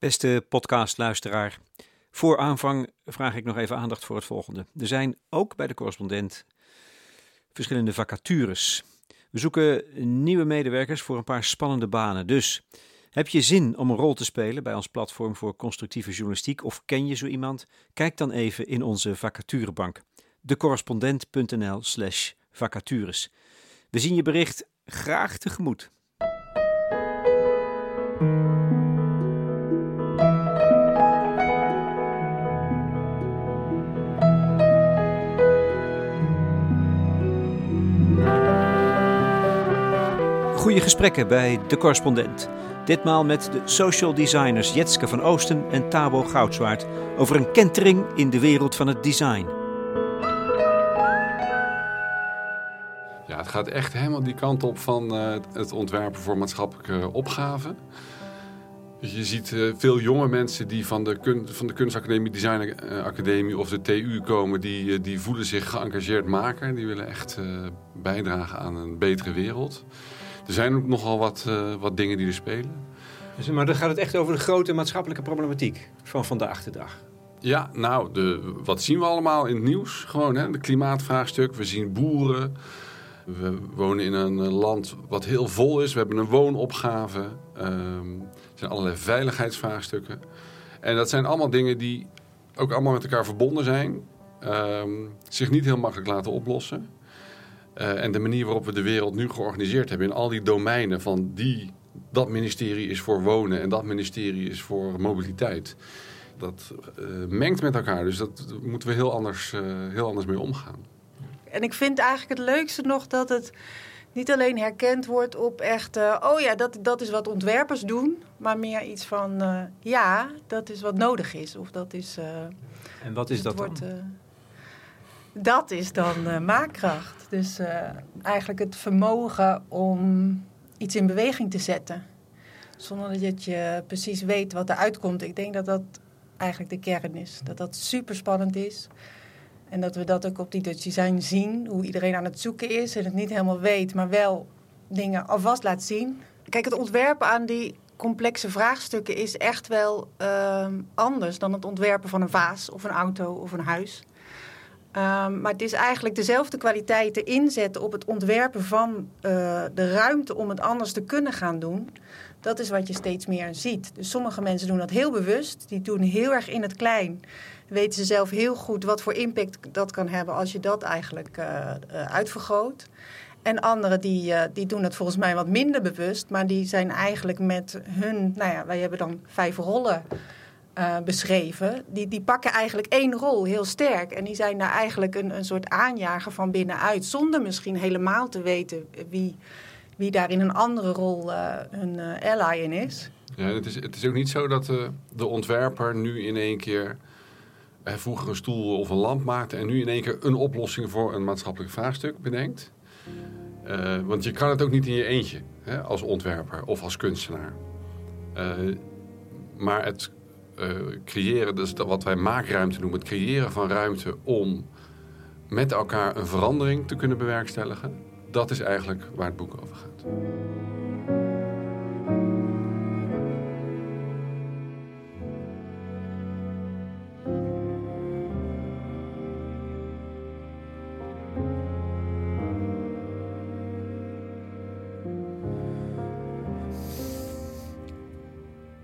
Beste podcastluisteraar, voor aanvang vraag ik nog even aandacht voor het volgende. Er zijn ook bij de correspondent verschillende vacatures. We zoeken nieuwe medewerkers voor een paar spannende banen. Dus heb je zin om een rol te spelen bij ons platform voor constructieve journalistiek of ken je zo iemand? Kijk dan even in onze vacaturebank. decorrespondent.nl/slash vacatures. We zien je bericht graag tegemoet. Goede gesprekken bij De Correspondent. Ditmaal met de social designers Jetske van Oosten en Tabo Goudzwaard over een kentering in de wereld van het design. Ja, het gaat echt helemaal die kant op van uh, het ontwerpen voor maatschappelijke opgaven. Dus je ziet uh, veel jonge mensen die van de, van de kunstacademie, designacademie of de TU komen, die, uh, die voelen zich geëngageerd maken. Die willen echt bijdragen aan een betere wereld. Er zijn ook nogal wat, uh, wat dingen die er spelen. Dus, maar dan gaat het echt over de grote maatschappelijke problematiek van vandaag de dag. Ja, nou, de, wat zien we allemaal in het nieuws? Gewoon, hè? de klimaatvraagstuk. We zien boeren. We wonen in een land wat heel vol is. We hebben een woonopgave. Um, er zijn allerlei veiligheidsvraagstukken. En dat zijn allemaal dingen die ook allemaal met elkaar verbonden zijn. Um, zich niet heel makkelijk laten oplossen. Uh, en de manier waarop we de wereld nu georganiseerd hebben in al die domeinen van die, dat ministerie is voor wonen en dat ministerie is voor mobiliteit. Dat uh, mengt met elkaar, dus dat moeten we heel anders, uh, heel anders mee omgaan. En ik vind eigenlijk het leukste nog dat het niet alleen herkend wordt op echt, oh ja, dat, dat is wat ontwerpers doen, maar meer iets van, ja, dat is wat nodig is. Of dat is. en wat is dat wordt, dan? Dat is dan uh, maakkracht. Dus uh, eigenlijk het vermogen om iets in beweging te zetten. Zonder dat je precies weet wat er uitkomt. Ik denk dat dat eigenlijk de kern is. Dat dat super spannend is. En dat we dat ook op die Dutch Design zien. Hoe iedereen aan het zoeken is en het niet helemaal weet, maar wel dingen alvast laat zien. Kijk, het ontwerpen aan die complexe vraagstukken is echt wel uh, anders dan het ontwerpen van een vaas of een auto of een huis. Um, maar het is eigenlijk dezelfde kwaliteiten inzetten op het ontwerpen van uh, de ruimte om het anders te kunnen gaan doen. Dat is wat je steeds meer ziet. Dus sommige mensen doen dat heel bewust. Die doen heel erg in het klein. Weten ze zelf heel goed wat voor impact dat kan hebben als je dat eigenlijk uh, uitvergroot. En anderen die, die doen het volgens mij wat minder bewust. Maar die zijn eigenlijk met hun... Nou ja, wij hebben dan vijf rollen uh, beschreven, die, die pakken eigenlijk één rol heel sterk. En die zijn daar eigenlijk een, een soort aanjager van binnenuit, zonder misschien helemaal te weten wie, wie daar in een andere rol uh, hun uh, ally in is. Ja, het is, het is ook niet zo dat de, de ontwerper nu in één keer vroeger een stoel of een lamp maakte en nu in één keer een oplossing voor een maatschappelijk vraagstuk bedenkt. want je kan het ook niet in je eentje hè, als ontwerper of als kunstenaar. maar het creëren, dus wat wij maakruimte noemen, het creëren van ruimte om met elkaar een verandering te kunnen bewerkstelligen, dat is eigenlijk waar het boek over gaat.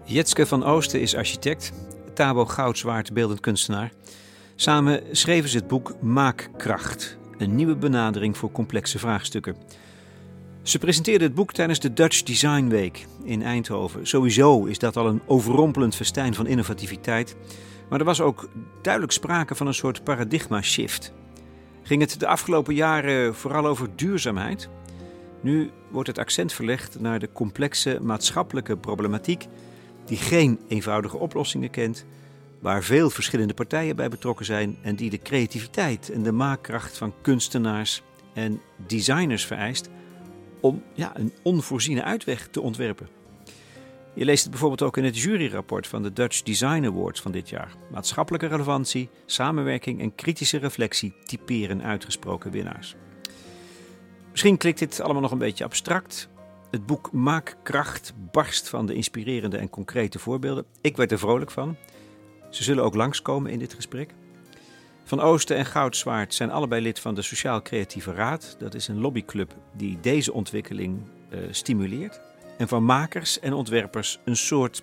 Jetske van Oosten is architect, Tabo Goudzwaard beeldend kunstenaar. Samen schreven ze het boek Maakkracht, een nieuwe benadering voor complexe vraagstukken. Ze presenteerden het boek tijdens de Dutch Design Week in Eindhoven. Sowieso is dat al een overrompelend festijn van innovativiteit, maar er was ook duidelijk sprake van een soort paradigma-shift. Ging het de afgelopen jaren vooral over duurzaamheid? Nu wordt het accent verlegd naar de complexe maatschappelijke problematiek die geen eenvoudige oplossingen kent, waar veel verschillende partijen bij betrokken zijn en die de creativiteit en de maakkracht van kunstenaars en designers vereist om ja, een onvoorziene uitweg te ontwerpen. Je leest het bijvoorbeeld ook in het juryrapport van de Dutch Design Awards van dit jaar. Maatschappelijke relevantie, samenwerking en kritische reflectie typeren uitgesproken winnaars. Misschien klinkt dit allemaal nog een beetje abstract, Het boek Maakkracht barst van de inspirerende en concrete voorbeelden. Ik werd er vrolijk van. Ze zullen ook langskomen in dit gesprek. Van Oosten en Goudzwaard zijn allebei lid van de Sociaal Creatieve Raad. Dat is een lobbyclub die deze ontwikkeling uh, stimuleert. En van makers en ontwerpers een soort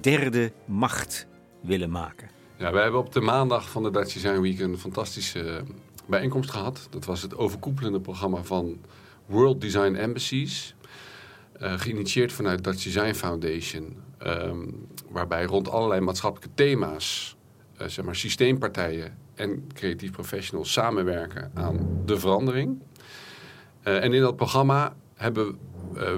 derde macht willen maken. Ja, wij hebben op de maandag van de Dutch Design Week een fantastische eh, bijeenkomst gehad. Dat was het overkoepelende programma van World Design Embassies. Uh, geïnitieerd vanuit Dutch Design Foundation. Um, waarbij rond allerlei maatschappelijke thema's, uh, zeg maar systeempartijen en creatief professionals samenwerken aan de verandering. Uh, en in dat programma hebben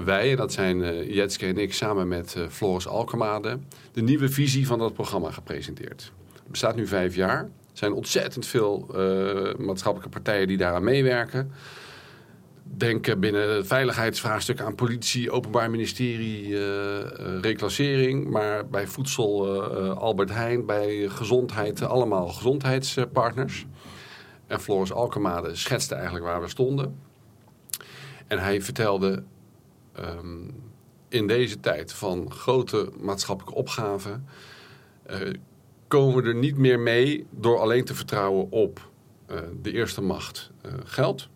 wij, en dat zijn Jetske en ik samen met Floris Alkemade, de nieuwe visie van dat programma gepresenteerd. Het bestaat nu vijf jaar. Er zijn ontzettend veel maatschappelijke partijen die daaraan meewerken denken binnen het veiligheidsvraagstuk aan politie, openbaar ministerie, uh, reclassering. Maar bij voedsel uh, Albert Heijn, bij gezondheid allemaal gezondheidspartners. En Floris Alkemade schetste eigenlijk waar we stonden. En hij vertelde um, in deze tijd van grote maatschappelijke opgaven... komen we er niet meer mee door alleen te vertrouwen op de eerste macht geld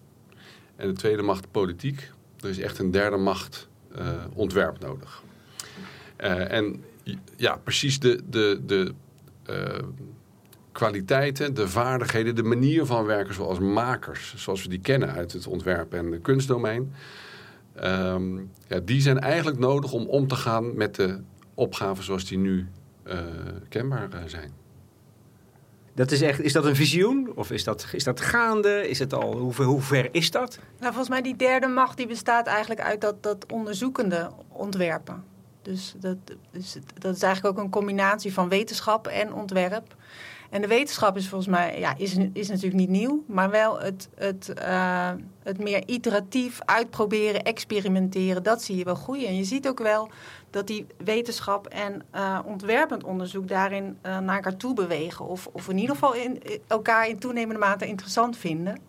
en de tweede macht politiek. Er is echt een derde macht uh, ontwerp nodig. Uh, en ja, precies de, de, de uh, kwaliteiten, de vaardigheden, de manier van werken zoals makers, zoals we die kennen uit het ontwerp en de kunstdomein. Um, ja, die zijn eigenlijk nodig om om te gaan met de opgaven zoals die nu kenbaar zijn. Dat is, echt, is dat een visioen? Of is dat, is dat gaande? Is het al, hoe, hoe ver is dat? Nou, volgens mij die derde macht die bestaat eigenlijk uit dat, dat onderzoekende ontwerpen. Dus dat, dus dat is eigenlijk ook een combinatie van wetenschap en ontwerp. En de wetenschap is volgens mij, ja, is, is natuurlijk niet nieuw, maar wel het, het, uh, het meer iteratief uitproberen, experimenteren, dat zie je wel groeien. En je ziet ook wel dat die wetenschap en uh, ontwerpend onderzoek daarin uh, naar elkaar toe bewegen. Of, of in ieder geval in, elkaar in toenemende mate interessant vinden.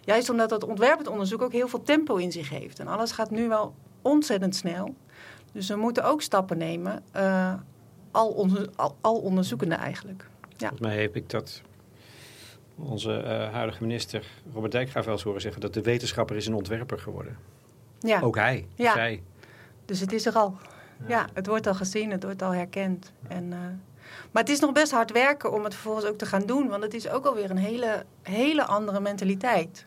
Juist omdat dat ontwerpend onderzoek ook heel veel tempo in zich heeft. En alles gaat nu wel ontzettend snel. Dus we moeten ook stappen nemen, al, al, al onderzoekende eigenlijk. Volgens mij heb ik dat onze uh, huidige minister Robert Dijkgraaf wel eens horen zeggen... dat de wetenschapper is een ontwerper geworden. Ja. Ook hij, ja. zij. Dus het is er al. Ja. het wordt al gezien, het wordt al herkend. En, uh, maar het is nog best hard werken om het vervolgens ook te gaan doen. Want het is ook alweer een hele, hele andere mentaliteit.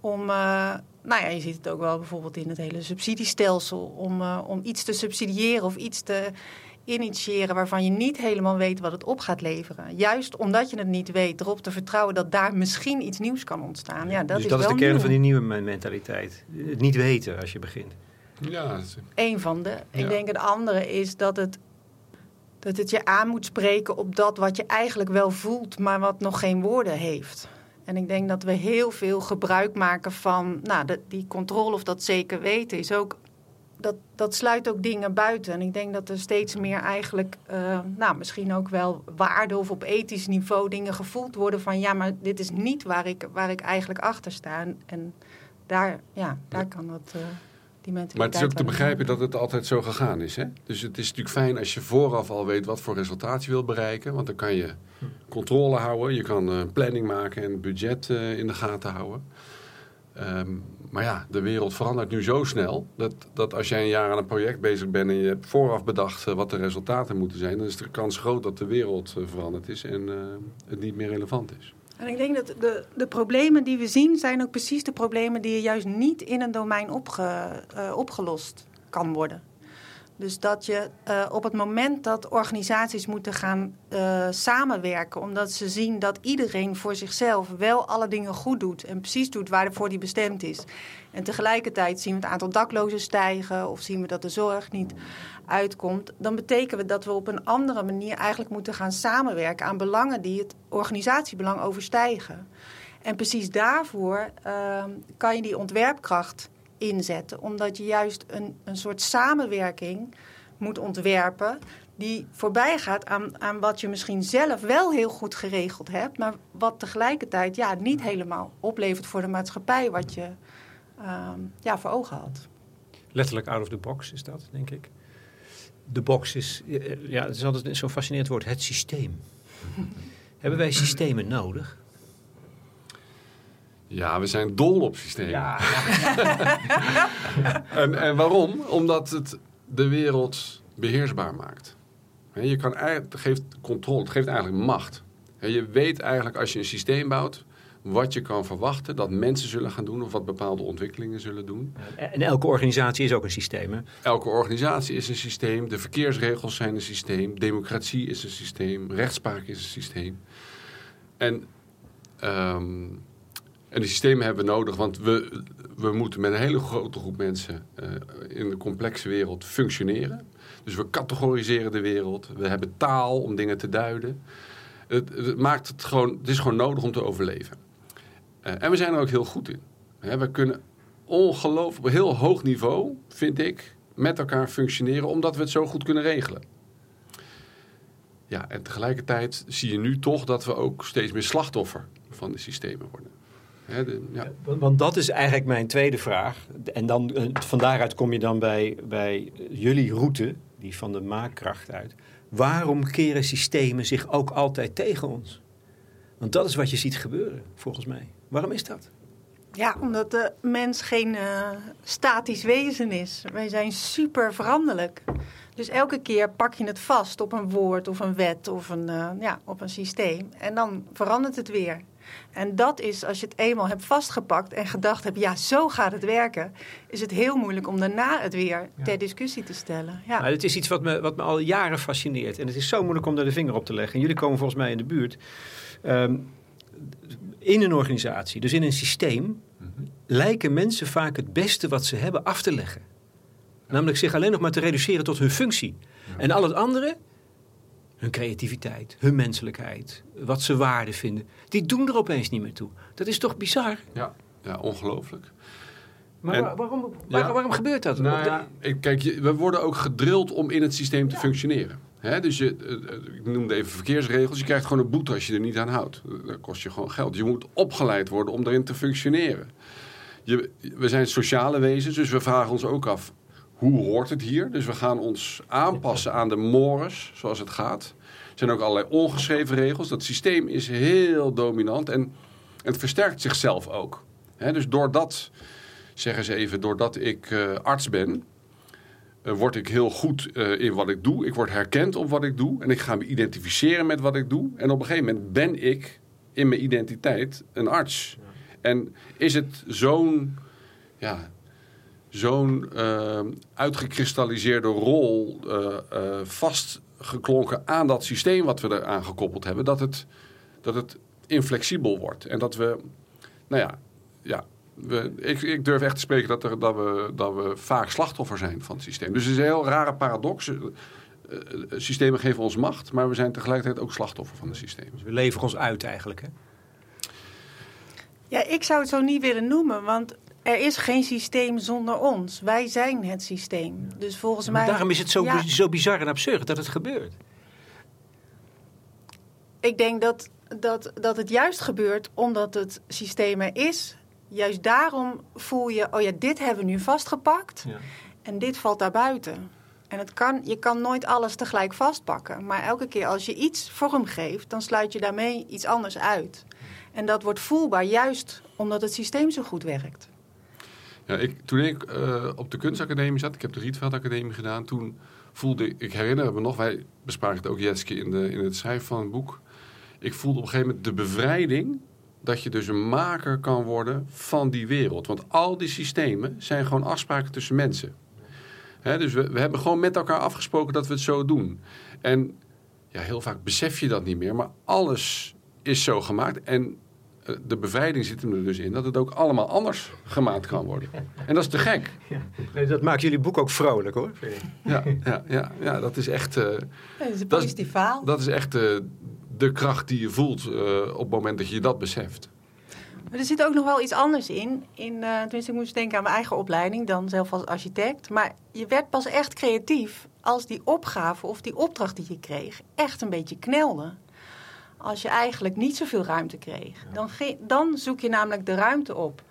Om, uh, nou ja, je ziet het ook wel bijvoorbeeld in het hele subsidiestelsel. Om, om iets te subsidiëren of iets te initiëren waarvan je niet helemaal weet wat het op gaat leveren. Juist omdat je het niet weet, erop te vertrouwen dat daar misschien iets nieuws kan ontstaan. Ja, dat dus is dat is de kern van die nieuwe mentaliteit. Het niet weten als je begint. Ja, Eén van de. Ja. Ik denk het andere is dat het, dat het je aan moet spreken op dat wat je eigenlijk wel voelt, maar wat nog geen woorden heeft. En ik denk dat we heel veel gebruik maken van nou, de, die controle of dat zeker weten is ook dat, dat sluit ook dingen buiten. En ik denk dat er steeds meer eigenlijk, uh, nou, misschien ook wel waarde of op ethisch niveau dingen gevoeld worden van ja, maar dit is niet waar ik, waar ik eigenlijk achter sta. En, en daar, ja, daar kan dat. Uh, die maar het is ook te begrijpen dat het altijd zo gegaan is. Hè? Dus het is natuurlijk fijn als je vooraf al weet wat voor resultaat je wilt bereiken. Want dan kan je controle houden, je kan uh, planning maken en budget in de gaten houden. Um, maar ja, de wereld verandert nu zo snel dat, dat als jij een jaar aan een project bezig bent en je hebt vooraf bedacht uh, wat de resultaten moeten zijn, dan is de kans groot dat de wereld uh, veranderd is en uh, het niet meer relevant is. En ik denk dat de, de problemen die we zien, zijn ook precies de problemen die juist niet in een domein opge, opgelost kan worden. Dus dat je uh, op het moment dat organisaties moeten gaan uh, samenwerken, omdat ze zien dat iedereen voor zichzelf wel alle dingen goed doet en precies doet waarvoor die bestemd is. En tegelijkertijd zien we het aantal daklozen stijgen of zien we dat de zorg niet uitkomt, dan betekent het dat we op een andere manier eigenlijk moeten gaan samenwerken aan belangen die het organisatiebelang overstijgen. En precies daarvoor uh, kan je die ontwerpkracht inzetten. Omdat je juist een, een soort samenwerking moet ontwerpen die voorbij gaat aan, aan wat je misschien zelf wel heel goed geregeld hebt, maar wat tegelijkertijd ja, niet helemaal oplevert voor de maatschappij wat je uh, ja, voor ogen had. Letterlijk out of the box is dat, denk ik. De box is, ja, het is altijd zo'n fascinerend woord, het systeem. Hebben wij systemen nodig? Ja, we zijn dol op systemen. Ja, En, en waarom? Omdat het de wereld beheersbaar maakt. Je kan het geeft controle, het geeft eigenlijk macht. Je weet eigenlijk als je een systeem bouwt, wat je kan verwachten dat mensen zullen gaan doen of wat bepaalde ontwikkelingen zullen doen. En elke organisatie is ook een systeem. Hè? Elke organisatie is een systeem, de verkeersregels zijn een systeem, democratie is een systeem, rechtspraak is een systeem. En, ehm, en die systemen hebben we nodig, want we, we moeten met een hele grote groep mensen eh, in de complexe wereld functioneren. Dus we categoriseren de wereld, we hebben taal om dingen te duiden. Het, maakt het gewoon, het is gewoon nodig om te overleven. Eh, en we zijn er ook heel goed in. We kunnen ongelooflijk op heel hoog niveau, vind ik, met elkaar functioneren, omdat we het zo goed kunnen regelen. Ja, en tegelijkertijd zie je nu toch dat we ook steeds meer slachtoffer van de systemen worden. De- ja. Want- Want dat is eigenlijk mijn tweede vraag. En dan, eh, van daaruit kom je dan bij, bij jullie route, die van de maakkracht uit. Waarom keren systemen zich ook altijd tegen ons? Want dat is wat je ziet gebeuren, volgens mij. Waarom is dat? Ja, omdat de mens geen eh, statisch wezen is. Wij zijn super veranderlijk. Dus elke keer pak je het vast op een woord of een wet of een, eh, ja, op een systeem. En dan verandert het weer. En dat is, als je het eenmaal hebt vastgepakt en gedacht hebt, ja, zo gaat het werken, is het heel moeilijk om daarna het weer ter discussie te stellen. Ja. Nou, het is iets wat me, wat me al jaren fascineert. En het is zo moeilijk om daar de vinger op te leggen. En jullie komen volgens mij in de buurt. Ehm, in een organisatie, dus in een systeem, lijken mensen vaak het beste wat ze hebben af te leggen. Namelijk zich alleen nog maar te reduceren tot hun functie. En al het andere, hun creativiteit, hun menselijkheid, wat ze waarde vinden, die doen er opeens niet meer toe. Dat is toch bizar? Ja, ja, ongelooflijk. Maar En- waar- waarom, Ja. waarom gebeurt dat? Nou ja, kijk, we worden ook gedrild om in het systeem te functioneren. Hè, dus je, eh, eh, ik noemde even verkeersregels. Je krijgt gewoon een boete als je er niet aan houdt. Dat kost je gewoon geld. Je moet opgeleid worden om erin te functioneren. Je, we zijn sociale wezens, dus we vragen ons ook af... hoe hoort het hier? Dus we gaan ons aanpassen aan de mores, zoals het gaat. Er zijn ook allerlei ongeschreven regels. Dat systeem is heel dominant en het versterkt zichzelf ook. Hè, dus doordat, zeggen ze even, doordat ik eh, arts ben... eh, word ik heel goed eh, in wat ik doe. Ik word herkend op wat ik doe. En ik ga me identificeren met wat ik doe. En op een gegeven moment ben ik in mijn identiteit een arts. En is het zo'n ja, zo'n eh, uitgekristalliseerde rol eh, eh, vastgeklonken aan dat systeem wat we eraan gekoppeld hebben, dat het, dat het inflexibel wordt. En dat we, nou ja, ja we, ik, ik durf echt te spreken dat, er, dat, we, dat we vaak slachtoffer zijn van het systeem. Dus het is een heel rare paradox. Eh, systemen geven ons macht, maar we zijn tegelijkertijd ook slachtoffer van het systeem. We leveren ons uit eigenlijk. Hè? Ja, ik zou het zo niet willen noemen, want er is geen systeem zonder ons. Wij zijn het systeem. Dus volgens mij. daarom is het zo, Ja. zo bizar en absurd dat het gebeurt. Ik denk dat, dat, dat het juist gebeurt omdat het systeem er is. Juist daarom voel je, oh ja, dit hebben we nu vastgepakt en dit valt daarbuiten. En het kan, je kan nooit alles tegelijk vastpakken. Maar elke keer als je iets vorm geeft, dan sluit je daarmee iets anders uit. En dat wordt voelbaar juist omdat het systeem zo goed werkt. Ja, ik, toen ik eh, op de kunstacademie zat, ik heb de Rietveld Academie gedaan, toen voelde ik, ik herinner me nog, wij bespraken het ook Jetske in, de, in het schrijven van het boek. Ik voelde op een gegeven moment de bevrijding dat je dus een maker kan worden van die wereld. Want al die systemen zijn gewoon afspraken tussen mensen. Dus we, we hebben gewoon met elkaar afgesproken dat we het zo doen. En ja, heel vaak besef je dat niet meer, maar alles is zo gemaakt. En de bevrijding zit hem er dus in dat het ook allemaal anders gemaakt kan worden. En dat is te gek. Nee, dat maakt jullie boek ook vrolijk hoor. Ja, ja, ja, ja dat is echt, eh, dat is een positief verhaal. dat is echt eh, de kracht die je voelt eh, op het moment dat je dat beseft. Maar er zit ook nog wel iets anders in. in eh, tenminste, ik moest denken aan mijn eigen opleiding, dan zelf als architect. Maar je werd pas echt creatief als die opgave of die opdracht die je kreeg echt een beetje knelde. Als je eigenlijk niet zoveel ruimte kreeg. Dan, dan zoek je namelijk de ruimte op.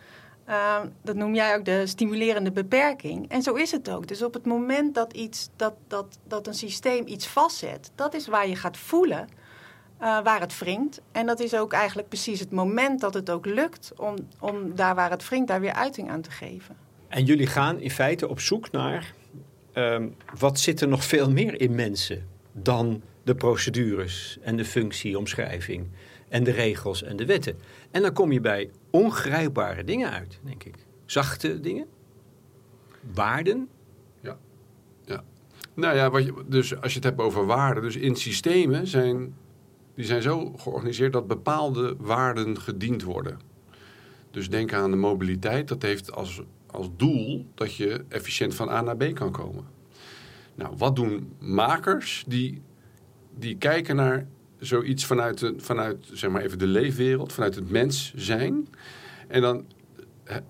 Uh, dat noem jij ook de stimulerende beperking. En zo is het ook. Dus op het moment dat, iets, dat, dat, dat een systeem iets vastzet, dat is waar je gaat voelen uh, waar het wringt. En dat is ook eigenlijk precies het moment dat het ook lukt om, om daar waar het wringt, daar weer uiting aan te geven. En jullie gaan in feite op zoek naar um, wat zit er nog veel meer in mensen dan de procedures en de functieomschrijving en de regels en de wetten. En dan kom je bij ongrijpbare dingen uit, denk ik. Zachte dingen, waarden. Ja, ja. Nou ja, wat je, dus als je het hebt over waarden, dus in systemen zijn, die zijn zo georganiseerd dat bepaalde waarden gediend worden. Dus denk aan de mobiliteit, dat heeft als, als doel dat je efficiënt van A naar B kan komen. Nou, wat doen makers die, die kijken naar zoiets vanuit, de, vanuit zeg maar even de leefwereld, vanuit het mens zijn. En dan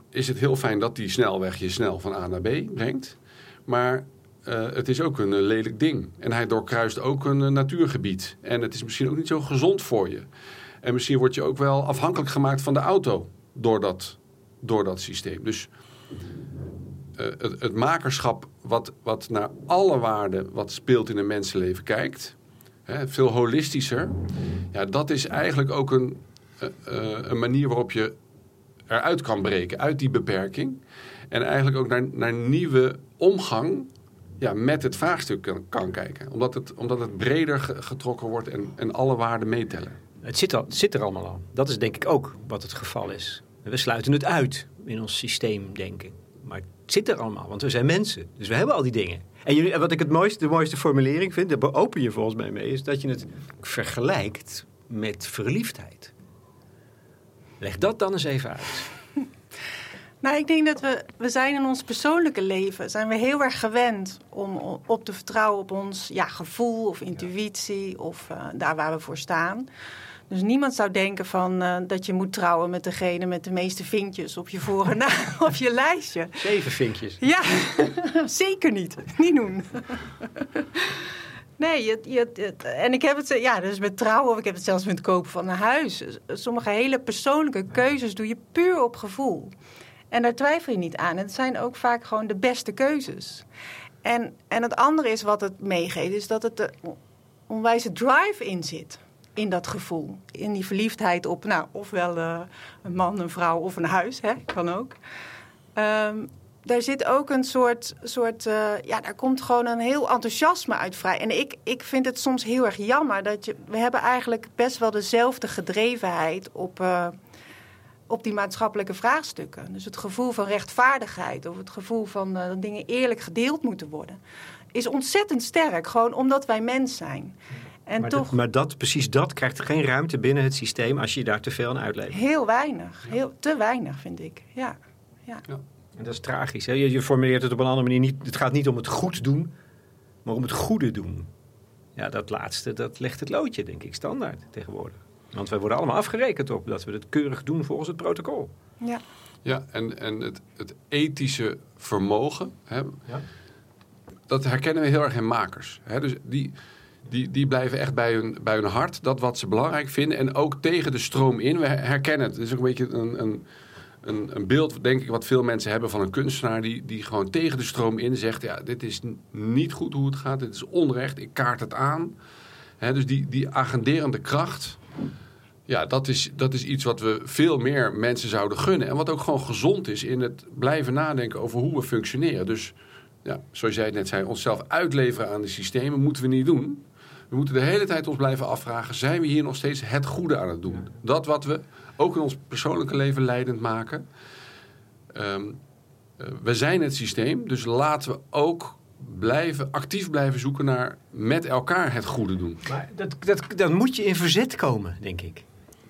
is het heel fijn dat die snelweg je snel van A naar B brengt. Maar uh, het is ook een uh, lelijk ding. En hij doorkruist ook een natuurgebied. En het is misschien ook niet zo gezond voor je. En misschien word je ook wel afhankelijk gemaakt van de auto door dat, door dat systeem. Dus het, het, makerschap wat, wat naar alle waarden wat speelt in een mensenleven kijkt veel holistischer. Ja, dat is eigenlijk ook een, uh, een manier waarop je eruit kan breken, uit die beperking. En eigenlijk ook naar, naar nieuwe omgang ja, met het vraagstuk kan, kan kijken. Omdat het, omdat het breder getrokken wordt en, en alle waarden meetellen. Het zit, al, zit er allemaal al. Dat is denk ik ook wat het geval is. We sluiten het uit in ons systeemdenken. Maar het zit er allemaal, want we zijn mensen. Dus we hebben al die dingen. En jullie, wat ik het mooiste, de mooiste formulering vind, daar open je volgens mij mee, is dat je het vergelijkt met verliefdheid. Leg dat dan eens even uit. Nou, ik denk dat we, we zijn in ons persoonlijke leven, zijn we heel erg gewend om op te vertrouwen op ons ja, gevoel of intuïtie of uh, daar waar we voor staan. Dus niemand zou denken van, uh, dat je moet trouwen met degene met de meeste vinkjes op je voor- en op je lijstje. Zeven vinkjes? Ja, zeker niet. Niet doen. Nee, je, je, en ik heb het, ja, dus met trouwen, of ik heb het zelfs met het kopen van een huis. Sommige hele persoonlijke keuzes doe je puur op gevoel. En daar twijfel je niet aan. En het zijn ook vaak gewoon de beste keuzes. En, en het andere is wat het meegeeft, is dat het de onwijze drive in zit in dat gevoel. In die verliefdheid op, nou, ofwel uh, een man, een vrouw of een huis, hè, kan ook. Um, daar zit ook een soort, soort uh, ja, daar komt gewoon een heel enthousiasme uit vrij. En ik, ik vind het soms heel erg jammer dat je, we hebben eigenlijk best wel dezelfde gedrevenheid op, uh, op die maatschappelijke vraagstukken. Dus het gevoel van rechtvaardigheid of het gevoel van dat dingen eerlijk gedeeld moeten worden, is ontzettend sterk, gewoon omdat wij mens zijn. En maar, toch, dat, maar dat, precies dat krijgt geen ruimte binnen het systeem als je daar te veel aan uitlevert. Heel weinig. Heel, te weinig, vind ik. Ja. ja. ja. En dat is tragisch. Hè? Je, je, formuleert het op een andere manier niet. Het gaat niet om het goed doen, maar om het goede doen. Ja, dat laatste, dat legt het loodje, denk ik, standaard tegenwoordig. Want wij worden allemaal afgerekend op dat we het keurig doen volgens het protocol. Ja, ja en, en het, het ethische vermogen, hè, ja. dat herkennen we heel erg in makers. Hè? Dus die, die, die blijven echt bij hun, bij hun hart, dat wat ze belangrijk vinden. En ook tegen de stroom in. We herkennen het. Het is ook een beetje een, een, een, een beeld, denk ik, wat veel mensen hebben van een kunstenaar... Die, die gewoon tegen de stroom in zegt... ja, dit is niet goed hoe het gaat, dit is onrecht, ik kaart het aan. dus die, die agenderende kracht... Ja, dat is, dat is iets wat we veel meer mensen zouden gunnen. En wat ook gewoon gezond is in het blijven nadenken over hoe we functioneren. Dus ja, zoals jij net zei, onszelf uitleveren aan de systemen moeten we niet doen. We moeten de hele tijd ons blijven afvragen: zijn we hier nog steeds het goede aan het doen? Dat wat we ook in ons persoonlijke leven leidend maken. Um, we zijn het systeem, dus laten we ook blijven, actief blijven zoeken naar met elkaar het goede doen. Maar dat, dat, dat moet je in verzet komen, denk ik.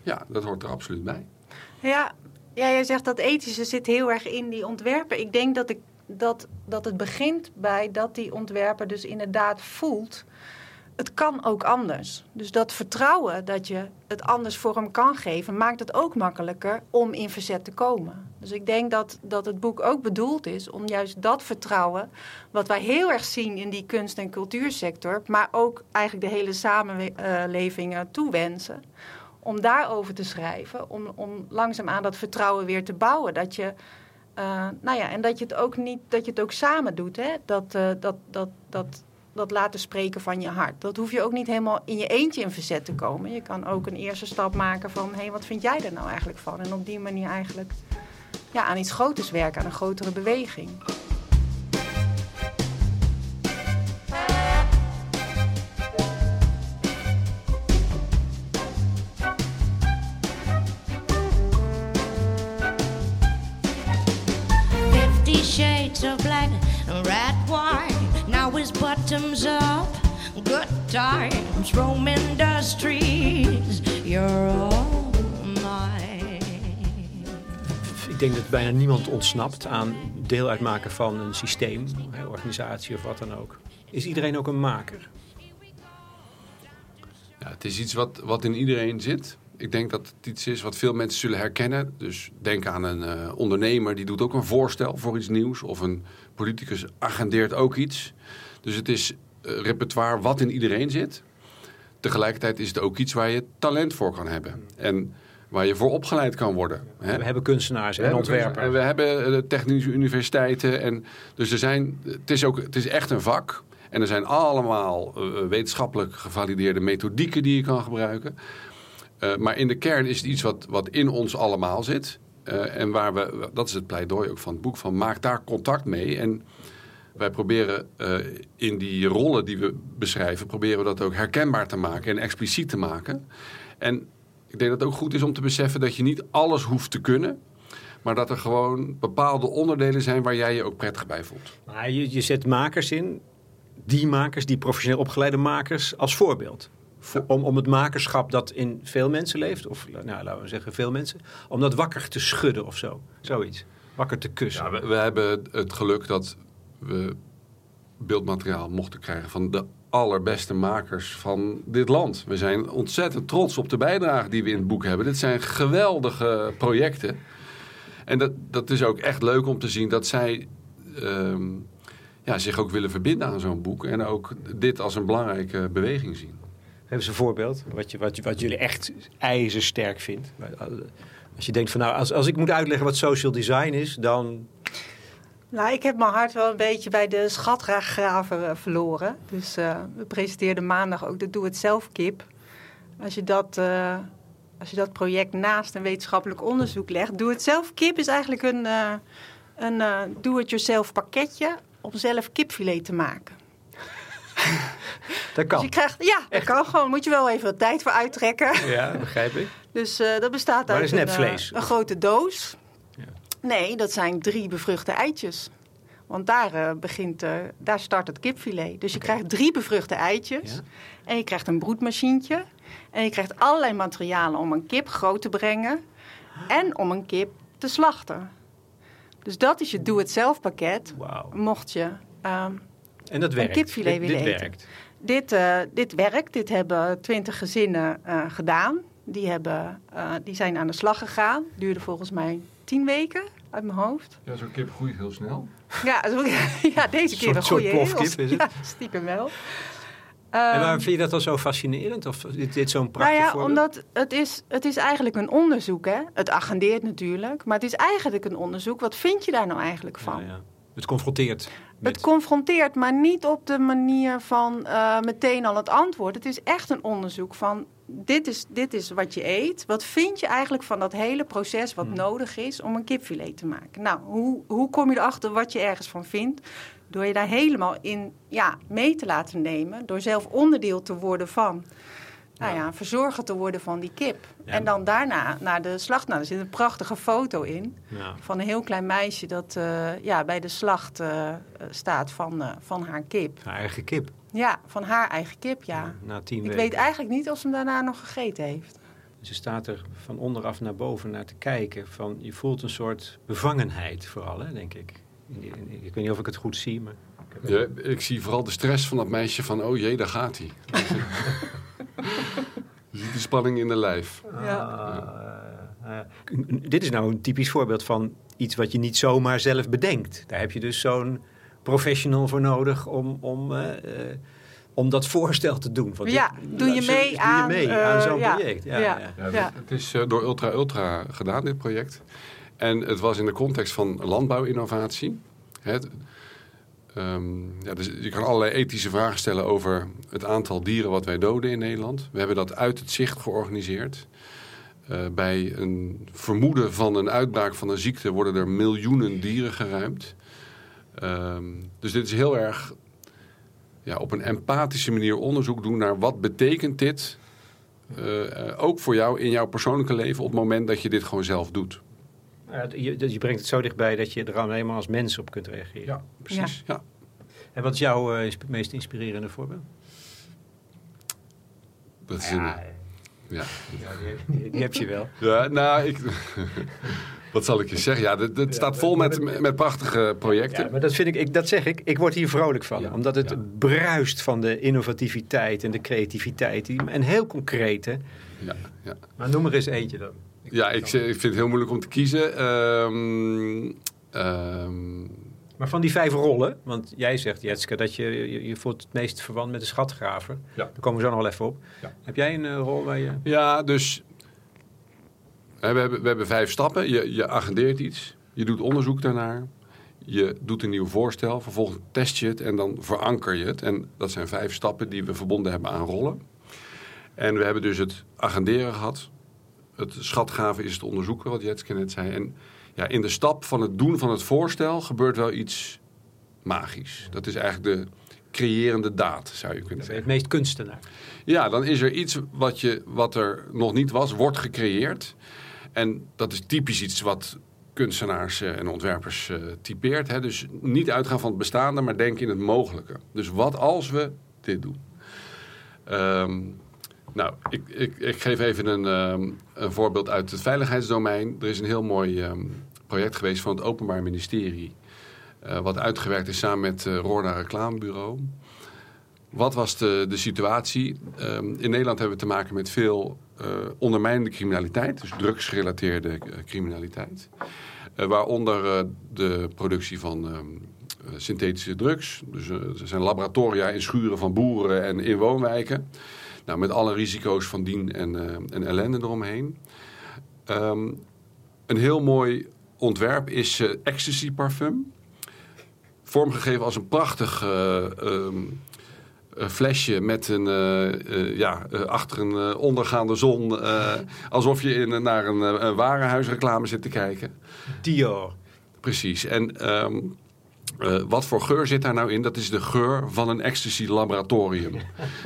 Ja, dat hoort er absoluut bij. Ja, ja, jij zegt dat ethische zit heel erg in die ontwerpen. Ik denk dat, ik, dat, dat het begint bij dat die ontwerper dus inderdaad voelt het kan ook anders. Dus dat vertrouwen dat je het anders vorm kan geven, maakt het ook makkelijker om in verzet te komen. Dus ik denk dat, dat het boek ook bedoeld is om juist dat vertrouwen, wat wij heel erg zien in die kunst- en cultuursector, maar ook eigenlijk de hele samenleving toewensen, om daarover te schrijven. Om, om langzaamaan dat vertrouwen weer te bouwen. Dat je, uh, nou ja, en dat je het ook niet, dat je het ook samen doet. Hè? Dat, uh, dat, dat, dat, dat laten spreken van je hart. Dat hoef je ook niet helemaal in je eentje in verzet te komen. Je kan ook een eerste stap maken van... hé, hey, wat vind jij er nou eigenlijk van? En op die manier eigenlijk ja, aan iets groters werken, aan een grotere beweging. His bottoms up. Good times roaming the streets. You're all mine. Ik denk dat bijna niemand ontsnapt aan deel uitmaken van een systeem, een organisatie of wat dan ook. Is iedereen ook een maker? Ja, het is iets wat, wat in iedereen zit. Ik denk dat het iets is wat veel mensen zullen herkennen. Dus denk aan een uh, ondernemer, die doet ook een voorstel voor iets nieuws. Of een politicus agendeert ook iets. Dus het is uh, repertoire wat in iedereen zit. Tegelijkertijd is het ook iets waar je talent voor kan hebben. En waar je voor opgeleid kan worden. We hebben kunstenaars en ontwerpers. En we hebben uh, technische universiteiten. En dus er zijn, het, is ook, het is echt een vak. En er zijn allemaal uh, wetenschappelijk gevalideerde methodieken die je kan gebruiken. Uh, maar in de kern is het iets wat, wat in ons allemaal zit. Uh, en waar we, dat is het pleidooi ook van het boek, van maak daar contact mee. En wij proberen uh, in die rollen die we beschrijven, proberen we dat ook herkenbaar te maken en expliciet te maken. En ik denk dat het ook goed is om te beseffen dat je niet alles hoeft te kunnen. Maar dat er gewoon bepaalde onderdelen zijn waar jij je ook prettig bij voelt. Maar je, je zet makers in, die makers, die professioneel opgeleide makers, als voorbeeld. Voor, om, om het makerschap dat in veel mensen leeft, of nou, laten we zeggen veel mensen, om dat wakker te schudden of zo. Zoiets. Wakker te kussen. Ja, we, we, hebben het geluk dat we beeldmateriaal mochten krijgen van de allerbeste makers van dit land. We zijn ontzettend trots op de bijdrage die we in het boek hebben. Dit zijn geweldige projecten. En dat, dat is ook echt leuk om te zien dat zij um, ja, zich ook willen verbinden aan zo'n boek. En ook dit als een belangrijke beweging zien. Geef eens een voorbeeld, wat, je, wat, wat jullie echt ijzersterk vindt. Als je denkt van nou, als, als ik moet uitleggen wat social design is, dan... Nou, ik heb mijn hart wel een beetje bij de schatgraven uh, verloren. Dus uh, we presenteerden maandag ook de Doe-het-zelf kip. Als je dat... Uh, als je dat project naast een wetenschappelijk onderzoek legt. Doe-het-zelf kip is eigenlijk een, uh, een do-it-yourself pakketje om zelf kipfilet te maken. Dat kan. Dus je krijgt, ja, dat Echt? kan gewoon. Moet je wel even wat tijd voor uittrekken. Ja, begrijp ik. Dus uh, dat bestaat maar uit een, vlees, een grote doos. Nee, dat zijn drie bevruchte eitjes. Want daar, uh, begint, uh, daar start het kipfilet. Dus je okay. krijgt drie bevruchte eitjes. Ja. En je krijgt een broedmachientje. En je krijgt allerlei materialen om een kip groot te brengen. En om een kip te slachten. Dus dat is je doe-het-zelf pakket. Wow. Mocht je um, en dat werkt. een kipfilet dit, willen dit eten. Werkt. Dit, uh, dit werkt. Dit hebben twintig gezinnen gedaan. Die, hebben, die zijn aan de slag gegaan. Duurde volgens mij tien weken uit mijn hoofd. Ja, zo'n kip groeit heel snel. Ja, zo, ja deze keer een goede plofkip is het? Ja, stiekem wel. En waarom vind je dat dan zo fascinerend? Of dit, dit zo'n prachtig nou ja, voorbeeld? omdat het is, het is eigenlijk een onderzoek. Hè? Het agendeert natuurlijk. Maar het is eigenlijk een onderzoek. Wat vind je daar nou eigenlijk van? Ja, ja. Het confronteert. Met... Het confronteert, maar niet op de manier van uh, meteen al het antwoord. Het is echt een onderzoek van... Dit is, dit is wat je eet. Wat vind je eigenlijk van dat hele proces wat hmm. nodig is om een kipfilet te maken? Nou, hoe, hoe kom je erachter wat je ergens van vindt? Door je daar helemaal in ja, mee te laten nemen. Door zelf onderdeel te worden van. Nou ja, verzorger te worden van die kip. Ja. En dan daarna naar de slacht. Nou, er zit een prachtige foto in. Ja. Van een heel klein meisje dat uh, ja, bij de slacht uh, staat van, uh, van haar kip. Haar eigen kip? Ja, van haar eigen kip, ja. ja na tien Ik weken. weet eigenlijk niet of ze hem daarna nog gegeten heeft. Ze staat er van onderaf naar boven naar te kijken. Van, je voelt een soort bevangenheid vooral, hè, denk ik. Ik weet niet of ik het goed zie, maar... Ja, ik zie vooral de stress van dat meisje van... oh jee, daar gaat hij. Je ziet de spanning in de lijf. Ja. Uh, uh, uh, dit is nou een typisch voorbeeld van iets wat je niet zomaar zelf bedenkt. Daar heb je dus zo'n professional voor nodig om, om om dat voorstel te doen. Want Ja, dit- doe je nou, mee doe aan, je mee eh, aan zo'n ja, project. Ja, ja. ja. Ja, Ja. Het is eh, door Ultra Ultra gedaan, dit project. En het was in de context van landbouwinnovatie. Het, ehm, ja, dus je kan allerlei ethische vragen stellen over het aantal dieren wat wij doden in Nederland. We hebben dat uit het zicht georganiseerd. Eh, bij een vermoeden van een uitbraak van een ziekte worden er miljoenen dieren geruimd. Ehm, dus dit is heel erg ja, op een empathische manier onderzoek doen naar wat betekent dit eh, eh, ook voor jou in jouw persoonlijke leven op het moment dat je dit gewoon zelf doet. Ja, je, je brengt het zo dichtbij dat je er alleen maar als mens op kunt reageren. precies. Ja. En wat is jouw eh, meest inspirerende voorbeeld? Dat is een, ja, ja. die, die- die heb je wel. ja, nou, ik, wat zal ik je zeggen? Ja, het, het staat vol met, met prachtige projecten. Ja, maar dat, vind ik, ik, dat zeg ik, ik word hier vrolijk van. Ja, Omdat het ja. bruist van de innovativiteit en de creativiteit. En heel concreet, hè? Ja, ja. Maar noem er eens eentje dan. ja ik, ik vind het heel moeilijk om te kiezen. Ehm, ehm, Maar van die vijf rollen, want jij zegt, Jetske, dat je, je, je voelt het meest verwant met de schatgraver. Ja. Daar komen we zo nog wel even op. Ja. Heb jij een eh, rol waar je... ja, dus we hebben, we hebben vijf stappen. Je, je agendeert iets, je doet onderzoek daarnaar, je doet een nieuw voorstel, vervolgens test je het en dan veranker je het. En dat zijn vijf stappen die we verbonden hebben aan rollen. En we hebben dus het agenderen gehad. Het schatgaven is het onderzoeken, wat Jetske net zei. En ja, in de stap van het doen van het voorstel gebeurt wel iets magisch. Dat is eigenlijk de creërende daad, zou je kunnen het zeggen. meest kunstenaar? Ja, dan is er iets wat, je, wat er nog niet was, wordt gecreëerd. En dat is typisch iets wat kunstenaars eh, en ontwerpers eh, typeert. Hè? Dus niet uitgaan van het bestaande, maar denken in het mogelijke. Dus wat als we dit doen? Ehm, nou, ik, ik, ik geef even een, ehm, een voorbeeld uit het veiligheidsdomein. Er is een heel mooi ehm, project geweest van het Openbaar Ministerie. eh, wat uitgewerkt is samen met het Roorda Reclamebureau. Wat was de, de situatie? In Nederland hebben we te maken met veel eh, ondermijnende criminaliteit, dus drugsgerelateerde eh, criminaliteit. Eh, waaronder de productie van ehm, eh, synthetische drugs. Dus er zijn laboratoria in schuren van boeren en in woonwijken. Nou, met alle risico's van dien en, en ellende eromheen. Ehm, een heel mooi ontwerp is ecstasy parfum. Vormgegeven als een prachtig eh, ehm, flesje met een, eh, eh, ja, eh, achter een ondergaande zon. alsof je in, naar een, een warenhuisreclame zit te kijken. Dior. Precies. En ehm, eh, wat voor geur zit daar nou in? Dat is de geur van een ecstasy laboratorium.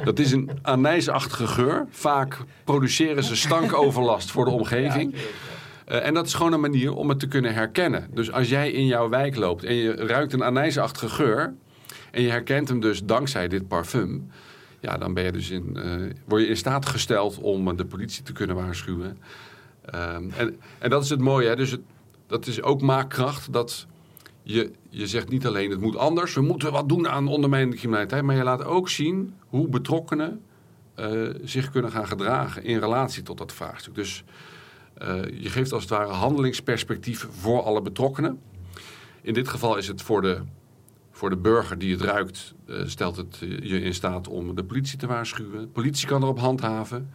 Dat is een anijsachtige geur. Vaak produceren ze stankoverlast voor de omgeving. En dat is gewoon een manier om het te kunnen herkennen. Dus als jij in jouw wijk loopt en je ruikt een anijsachtige geur... en je herkent hem dus dankzij dit parfum... ja, dan ben je dus in, eh, word je in staat gesteld om de politie te kunnen waarschuwen. Ehm, en, en dat is het mooie. Hè? Dus het, dat is ook maakkracht. Dat je, je zegt niet alleen het moet anders. We moeten wat doen aan ondermijnende criminaliteit. Maar je laat ook zien hoe betrokkenen eh, zich kunnen gaan gedragen in relatie tot dat vraagstuk. Dus eh, je geeft als het ware handelingsperspectief voor alle betrokkenen. In dit geval is het voor de, voor de burger die het ruikt, eh, stelt het eh, je in staat om de politie te waarschuwen. De politie kan erop handhaven.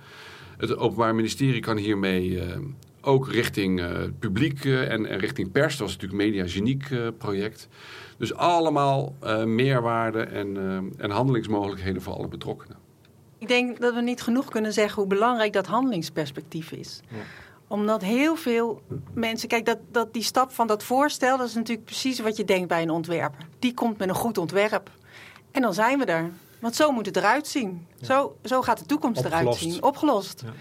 Het Openbaar Ministerie kan hiermee eh, ook richting het publiek en, en richting pers. Dat was natuurlijk een mediageniek eh, project. Dus allemaal eh, meerwaarde en, en handelingsmogelijkheden voor alle betrokkenen. Ik denk dat we niet genoeg kunnen zeggen hoe belangrijk dat handelingsperspectief is. Omdat heel veel mensen, kijk, dat, dat die stap van dat voorstel, dat is natuurlijk precies wat je denkt bij een ontwerper. Die komt met een goed ontwerp. En dan zijn we er. Want zo moet het eruit zien. Zo, zo gaat de toekomst eruit zien. Opgelost. Ja.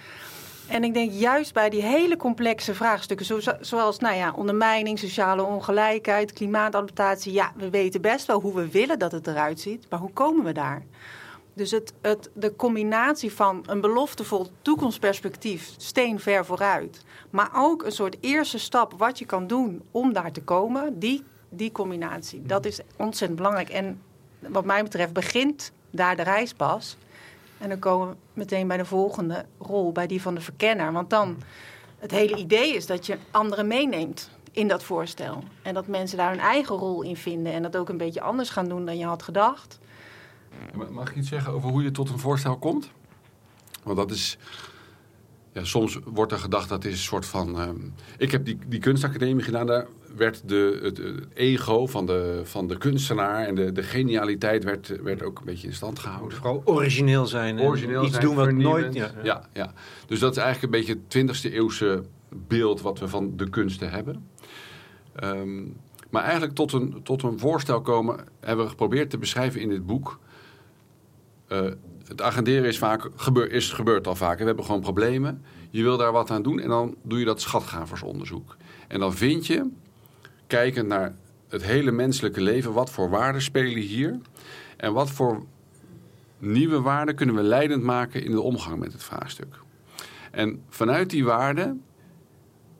En ik denk juist bij die hele complexe vraagstukken, zo- zoals nou ja, ondermijning, sociale ongelijkheid, klimaatadaptatie. Ja, we weten best wel hoe we willen dat het eruit ziet, maar hoe komen we daar? Dus het, het, de combinatie van een beloftevol toekomstperspectief, steen ver vooruit, maar ook een soort eerste stap wat je kan doen om daar te komen, die, die combinatie, dat is ontzettend belangrijk. En wat mij betreft begint daar de reis pas. En dan komen we meteen bij de volgende rol, bij die van de verkenner. Want dan, het hele idee is dat je anderen meeneemt in dat voorstel. En dat mensen daar hun eigen rol in vinden en dat ook een beetje anders gaan doen dan je had gedacht. Ma- Mag ik iets zeggen over hoe je tot een voorstel komt? Want dat is... Ja, soms wordt er gedacht dat is een soort van... ehm, ik heb die, die kunstacademie gedaan. Daar werd de, het, het ego van de, van de kunstenaar en de, de genialiteit werd, werd ook een beetje in stand gehouden. Vooral origineel zijn. en iets zijn, doen wat nooit... Ja, Ja, ja. Dus dat is eigenlijk een beetje het 20e eeuwse beeld wat we van de kunsten hebben. Ehm, maar eigenlijk tot een, tot een voorstel komen hebben we geprobeerd te beschrijven in dit boek. Eh, het agenderen is, vaak, is gebeurd al vaker. We hebben gewoon problemen. Je wil daar wat aan doen en dan doe je dat schatgaversonderzoek. En dan vind je, kijkend naar het hele menselijke leven, wat voor waarden spelen hier en wat voor nieuwe waarden kunnen we leidend maken in de omgang met het vraagstuk. En vanuit die waarden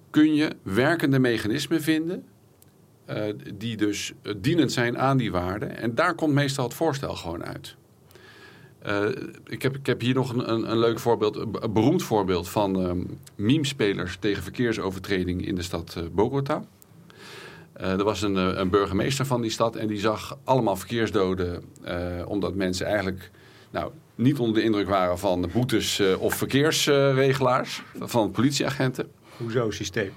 kun je werkende mechanismen vinden eh, die dus eh, dienend zijn aan die waarden. En daar komt meestal het voorstel gewoon uit. Eh, ik, heb, ik heb hier nog een, een, een leuk voorbeeld, een, be- een beroemd voorbeeld van ehm memespelers tegen verkeersovertreding in de stad eh, Bogota. Eh, er was een, een burgemeester van die stad en die zag allemaal verkeersdoden omdat mensen eigenlijk nou, niet onder de indruk waren van de boetes of verkeersregelaars, van politieagenten. Hoezo systeem?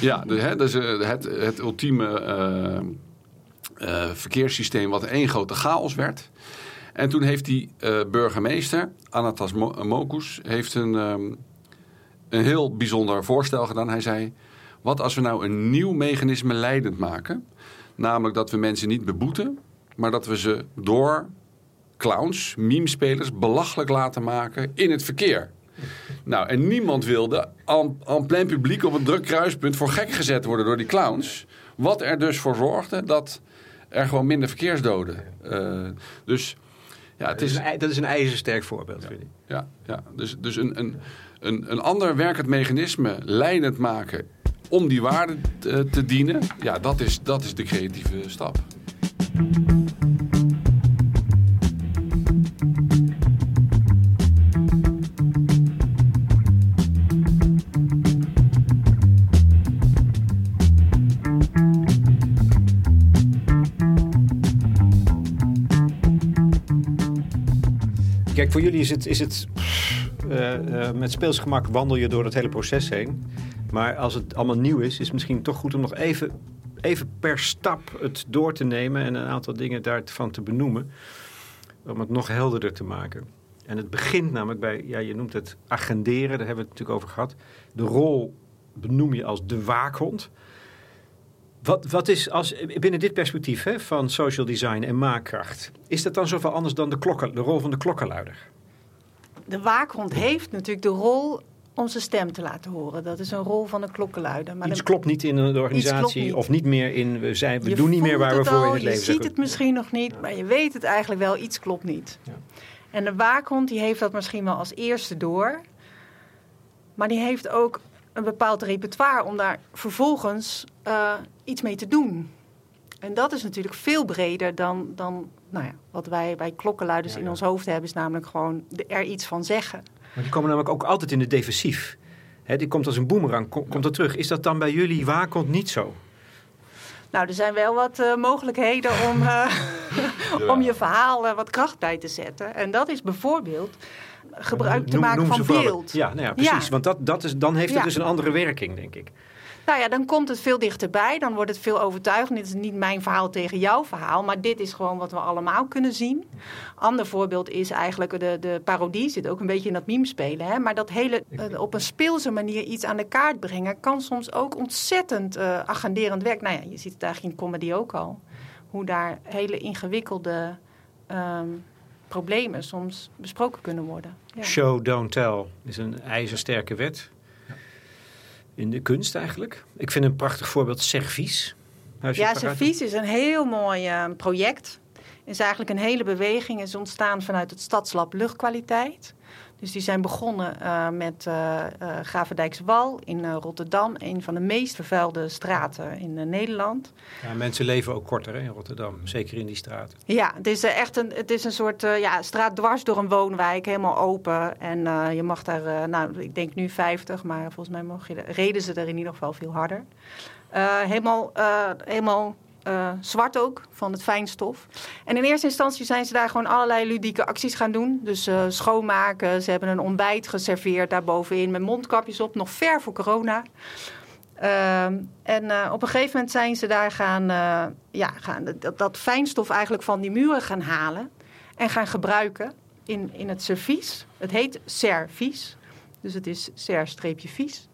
Ja, dus, hè, dus het, het ultieme verkeerssysteem wat één grote chaos werd. En toen heeft die eh, burgemeester, Anatas Mo- Mokus, heeft een, ehm, een heel bijzonder voorstel gedaan. Hij zei, wat als we nou een nieuw mechanisme leidend maken? Namelijk dat we mensen niet beboeten, maar dat we ze door clowns, memespelers, belachelijk laten maken in het verkeer. Nou, en niemand wilde aan, aan plein publiek op een druk kruispunt voor gek gezet worden door die clowns. Wat er dus voor zorgde dat er gewoon minder verkeersdoden. eh, dus ja, het Dat is, een, ei- dat is een ijzersterk voorbeeld, vind ik. Ja, ja. dus, dus een, een, een, een ander werkend mechanisme leidend maken om die waarde te, te dienen. Ja, dat is, dat is de creatieve stap. Voor jullie is het, is het eh, eh, met speelsgemak wandel je door het hele proces heen. Maar als het allemaal nieuw is, is het misschien toch goed om nog even, even per stap het door te nemen en een aantal dingen daarvan te benoemen. Om het nog helderder te maken. En het begint namelijk bij, ja, je noemt het agenderen, daar hebben we het natuurlijk over gehad. De rol benoem je als de waakhond. Wat, wat is als, binnen dit perspectief hè, van social design en maakkracht, is dat dan zoveel anders dan de, klokken, de rol van de klokkenluider? De waakhond heeft natuurlijk de rol om zijn stem te laten horen. Dat is een rol van een klokkenluider. Maar Iets de- klopt niet in de organisatie niet. of niet meer in, we, zijn, we je doen niet meer waar we voor al, in het leven Je zijn. ziet het misschien nog niet, maar je weet het eigenlijk wel. Iets klopt niet. Ja. En de waakhond die heeft dat misschien wel als eerste door. Maar die heeft ook een bepaald repertoire om daar vervolgens eh, iets mee te doen. En dat is natuurlijk veel breder dan, dan nou ja, wat wij bij klokkenluiders Ja, in ons hoofd hebben. Is namelijk gewoon er iets van zeggen. Maar die komen namelijk ook altijd in de defensief. Die komt als een boemerang, kom- komt er terug. Is dat dan bij jullie waakhond niet zo? Nou, er zijn wel wat eh, mogelijkheden om, eh, om je verhaal eh, wat kracht bij te zetten. En dat is bijvoorbeeld gebruik te Noem- maken noem van beeld. Ja, nou ja precies. Want dat, dat is, dan heeft het dus een andere werking, denk ik. Nou ja, dan komt het veel dichterbij. Dan wordt het veel overtuigend. Dit is niet mijn verhaal tegen jouw verhaal. Maar dit is gewoon wat we allemaal kunnen zien. Ander voorbeeld is eigenlijk de, de parodie. Zit ook een beetje in dat meme spelen. Hè? Maar dat hele eh, op een speelse manier iets aan de kaart brengen... kan soms ook ontzettend eh, agenderend werk. Nou ja, je ziet het eigenlijk in comedy ook al. Hoe daar hele ingewikkelde ehm, problemen soms besproken kunnen worden. Ja. Show, don't tell is een ijzersterke wet. In de kunst eigenlijk. Ik vind een prachtig voorbeeld servies. Ja, Servies is een heel mooi eh, project. Is eigenlijk een hele beweging. is ontstaan vanuit het Stadslab Luchtkwaliteit. Dus die zijn begonnen eh, met Wal in Rotterdam. Een van de meest vervuilde straten in Nederland. Ja, mensen leven ook korter hè, in Rotterdam. Zeker in die straten. Ja, het is echt een, het is een soort ja, straat dwars door een woonwijk. Helemaal open. En je mag daar, nou ik denk nu 50. Maar volgens mij mocht je, reden ze er in ieder geval veel harder. Helemaal, helemaal eh, zwart ook, van het fijnstof. En in eerste instantie zijn ze daar gewoon allerlei ludieke acties gaan doen. Dus eh, schoonmaken, ze hebben een ontbijt geserveerd daarbovenin met mondkapjes op, nog ver voor corona. Ehm, en eh, op een gegeven moment zijn ze daar gaan, ja, gaan dat, dat fijnstof eigenlijk van die muren gaan halen en gaan gebruiken in, in het servies. Het heet servies, dus het is ser-vies.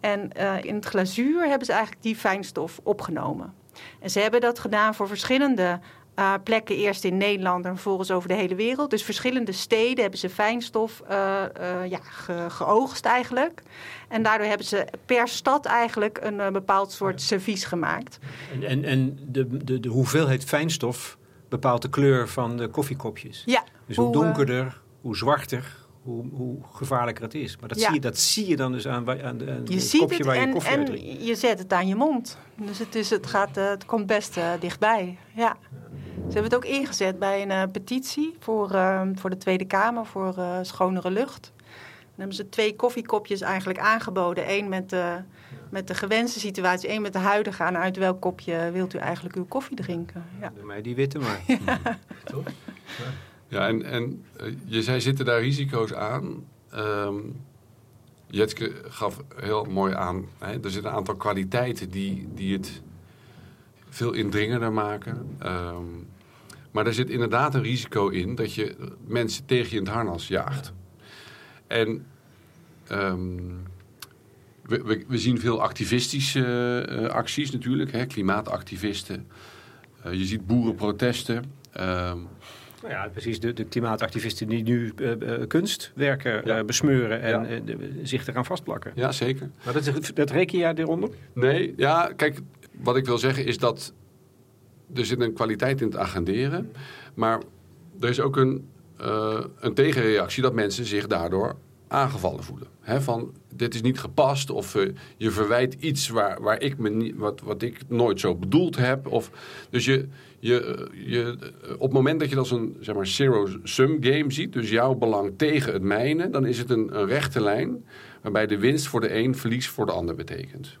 En in het glazuur hebben ze eigenlijk die fijnstof opgenomen. En ze hebben dat gedaan voor verschillende uh, plekken. Eerst in Nederland en vervolgens over de hele wereld. Dus verschillende steden hebben ze fijnstof uh, uh, ja, ge geoogst eigenlijk. En daardoor hebben ze per stad eigenlijk een bepaald soort servies gemaakt. En, en, en de, de, de hoeveelheid fijnstof bepaalt de kleur van de koffiekopjes. Ja. Dus hoe, hoe donkerder, hoe zwarter, hoe, hoe, gevaarlijker het is. Maar dat, Ja. zie, je, dat zie je dan dus aan, aan, aan Je het kopje het waar je en, koffie uit en drinkt. je zet het aan je mond. Dus het, is, het, gaat, eh, het komt best eh, dichtbij. Ja. Ze hebben het ook ingezet bij een eh, petitie voor, eh, voor de Tweede Kamer voor eh, schonere lucht. Dan hebben ze twee koffiekopjes eigenlijk aangeboden. Eén met de, met de gewenste situatie, één met de huidige. En uit welk kopje wilt u eigenlijk uw koffie drinken? Ja. Doe mij die witte maar. Toch? Ja, en, en eh, je zei, zitten daar risico's aan? Ehm Jetske gaf heel mooi aan, hè, er zitten een aantal kwaliteiten die, die het veel indringender maken. Ehm, maar er zit inderdaad een risico in dat je mensen tegen je in het harnas jaagt. En ehm, we, we, zien veel activistische eh, acties natuurlijk, hè, klimaatactivisten. Eh, je ziet boerenprotesten. Nou ja, precies. De, de klimaatactivisten die nu eh, kunstwerken Ja. eh, besmeuren en Ja. eh, de- zich eraan vastplakken. ja, zeker. Maar dat, dat reken jij eronder? Nee, ja, kijk, wat ik wil zeggen is dat er zit een kwaliteit in het agenderen. Maar er is ook een, een tegenreactie dat mensen zich daardoor aangevallen voelen. Van, dit is niet gepast of je verwijt iets waar, waar ik me niet, wat, wat ik nooit zo bedoeld heb. Of, dus je, je, je, op het moment dat je dat als een zeg maar, zero-sum game ziet, dus jouw belang tegen het mijne, dan is het een, een rechte lijn waarbij de winst voor de een verlies voor de ander betekent.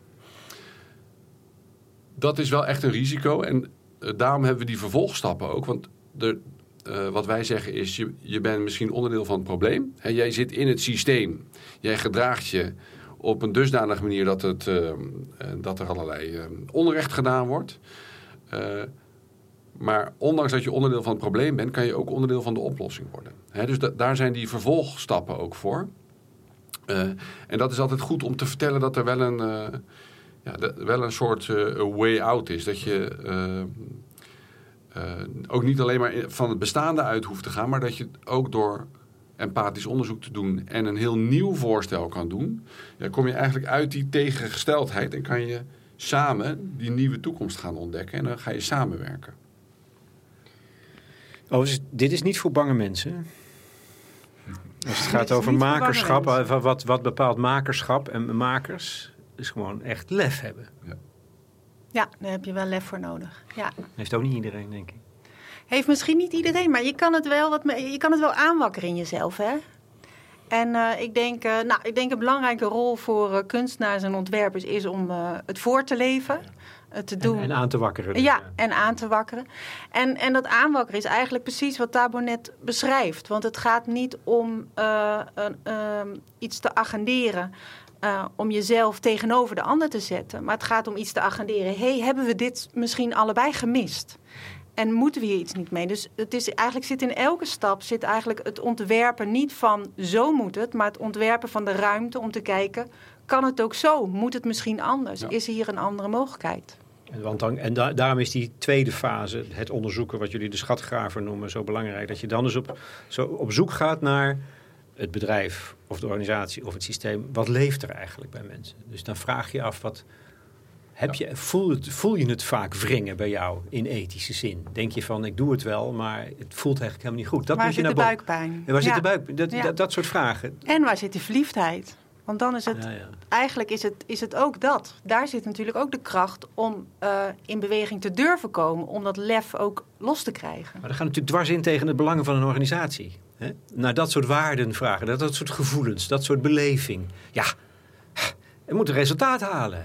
Dat is wel echt een risico en eh, daarom hebben we die vervolgstappen ook. Want eh, wat wij zeggen is, je, je bent misschien onderdeel van het probleem. Jij zit in het systeem. Jij gedraagt je op een dusdanige manier dat, het, eh, dat er allerlei onrecht gedaan wordt. Maar ondanks dat je onderdeel van het probleem bent, kan je ook onderdeel van de oplossing worden. Dus da- daar zijn die vervolgstappen ook voor. Eh, en dat is altijd goed om te vertellen dat er wel een, eh, ja, wel een soort eh, way out is. Dat je ook niet alleen maar van het bestaande uit hoeft te gaan, maar dat je ook door empathisch onderzoek te doen en een heel nieuw voorstel kan doen, ja, kom je eigenlijk uit die tegengesteldheid en kan je samen die nieuwe toekomst gaan ontdekken en dan ga je samenwerken. Oh, dus dit is niet voor bange mensen. Als het gaat over makerschap, eh, wat, wat bepaalt makerschap en makers, is gewoon echt lef hebben. ja, daar heb je wel lef voor nodig. Ja. Heeft ook niet iedereen, denk ik. Heeft misschien niet iedereen, maar je kan het wel, wat, je kan het wel aanwakkeren in jezelf, hè? En eh, ik, denk, eh, nou, ik denk een belangrijke rol voor kunstenaars en ontwerpers is om eh, het voor te leven, te doen. En, en aan te wakkeren. dus, Ja, en aan te wakkeren. En, en dat aanwakkeren is eigenlijk precies wat Tabo net beschrijft. Want het gaat niet om eh, een, ehm, iets te agenderen. eh, om jezelf tegenover de ander te zetten. Maar het gaat om iets te agenderen. hey, hebben we dit misschien allebei gemist? En moeten we hier iets niet mee? Dus het is, eigenlijk zit in elke stap zit eigenlijk het ontwerpen niet van zo moet het, maar het ontwerpen van de ruimte om te kijken, kan het ook zo? Moet het misschien anders? Ja. Is hier een andere mogelijkheid? En, want dan, en da- daarom is die tweede fase, het onderzoeken, wat jullie de schatgraver noemen, zo belangrijk. Dat je dan dus op, zo op zoek gaat naar het bedrijf of de organisatie of het systeem. Wat leeft er eigenlijk bij mensen? Dus dan vraag je af, wat, heb je, voel, het, voel je het vaak wringen bij jou in ethische zin? Denk je van, ik doe het wel, maar het voelt eigenlijk helemaal niet goed. Dat waar moet je zit de naar boven- buikpijn? En waar zit de buik? Dat, Ja. dat, dat soort vragen. En waar zit die verliefdheid? Want dan is het, Ja, ja. eigenlijk is het, is het ook dat. Daar zit natuurlijk ook de kracht om eh, in beweging te durven komen. Om dat lef ook los te krijgen. Maar dat gaat natuurlijk dwars in tegen het belangen van een organisatie. Hè? Naar dat soort waarden vragen, naar dat soort gevoelens, dat soort beleving. Ja, het moet een resultaat halen.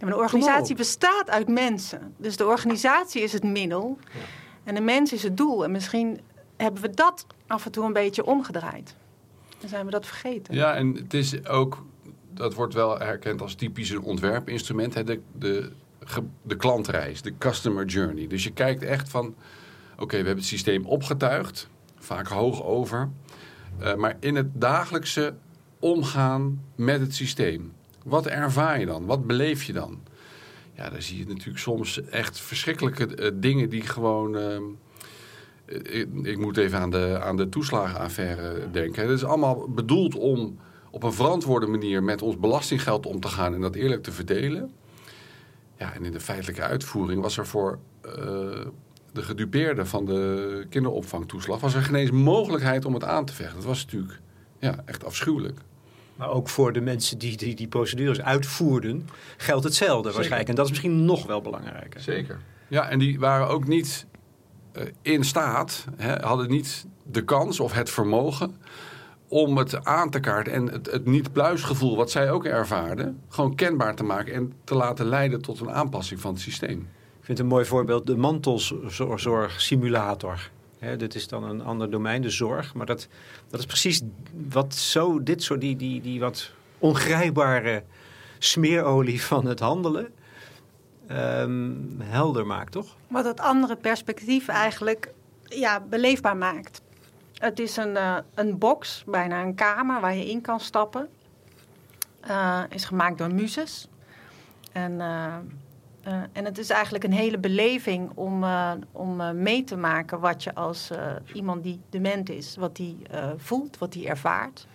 maar de organisatie bestaat uit mensen. Dus de organisatie is het middel en de mens is het doel. En misschien hebben we dat af en toe een beetje omgedraaid. Dan zijn we dat vergeten. Ja, en het is ook, dat wordt wel herkend als typisch een ontwerpinstrument, de, de, de klantreis, de customer journey. Dus je kijkt echt van, oké, we hebben het systeem opgetuigd, vaak hoog over, eh, maar in het dagelijkse omgaan met het systeem. Wat ervaar je dan? Wat beleef je dan? Ja, dan zie je natuurlijk soms echt verschrikkelijke eh, dingen die gewoon... ik, ik moet even aan de, aan de toeslagenaffaire denken. Het is allemaal bedoeld om op een verantwoorde manier met ons belastinggeld om te gaan en dat eerlijk te verdelen. Ja, en in de feitelijke uitvoering was er voor eh, de gedupeerden van de kinderopvangtoeslag was er geen eens mogelijkheid om het aan te vechten. Dat was natuurlijk ja, echt afschuwelijk. Maar ook voor de mensen die die, die procedures uitvoerden, geldt hetzelfde waarschijnlijk. En dat is misschien nog wel belangrijker. Zeker. Ja, en die waren ook niet in staat, hè, hadden niet de kans of het vermogen om het aan te kaarten en het, niet-pluisgevoel wat zij ook ervaarden, gewoon kenbaar te maken en te laten leiden tot een aanpassing van het systeem. Ik vind een mooi voorbeeld de mantelzorgsimulator. Hè, dit is dan een ander domein, de zorg. Maar dat, dat is precies wat zo, dit soort, die, die, die wat ongrijpbare smeerolie van het handelen ehm, helder maakt, toch? Wat dat andere perspectief eigenlijk ja, beleefbaar maakt. Het is een, eh, een box, bijna een kamer waar je in kan stappen. Eh, is gemaakt door muses. En, eh, en het is eigenlijk een hele beleving om, om mee te maken wat je als iemand die dement is, wat die voelt, wat die ervaart.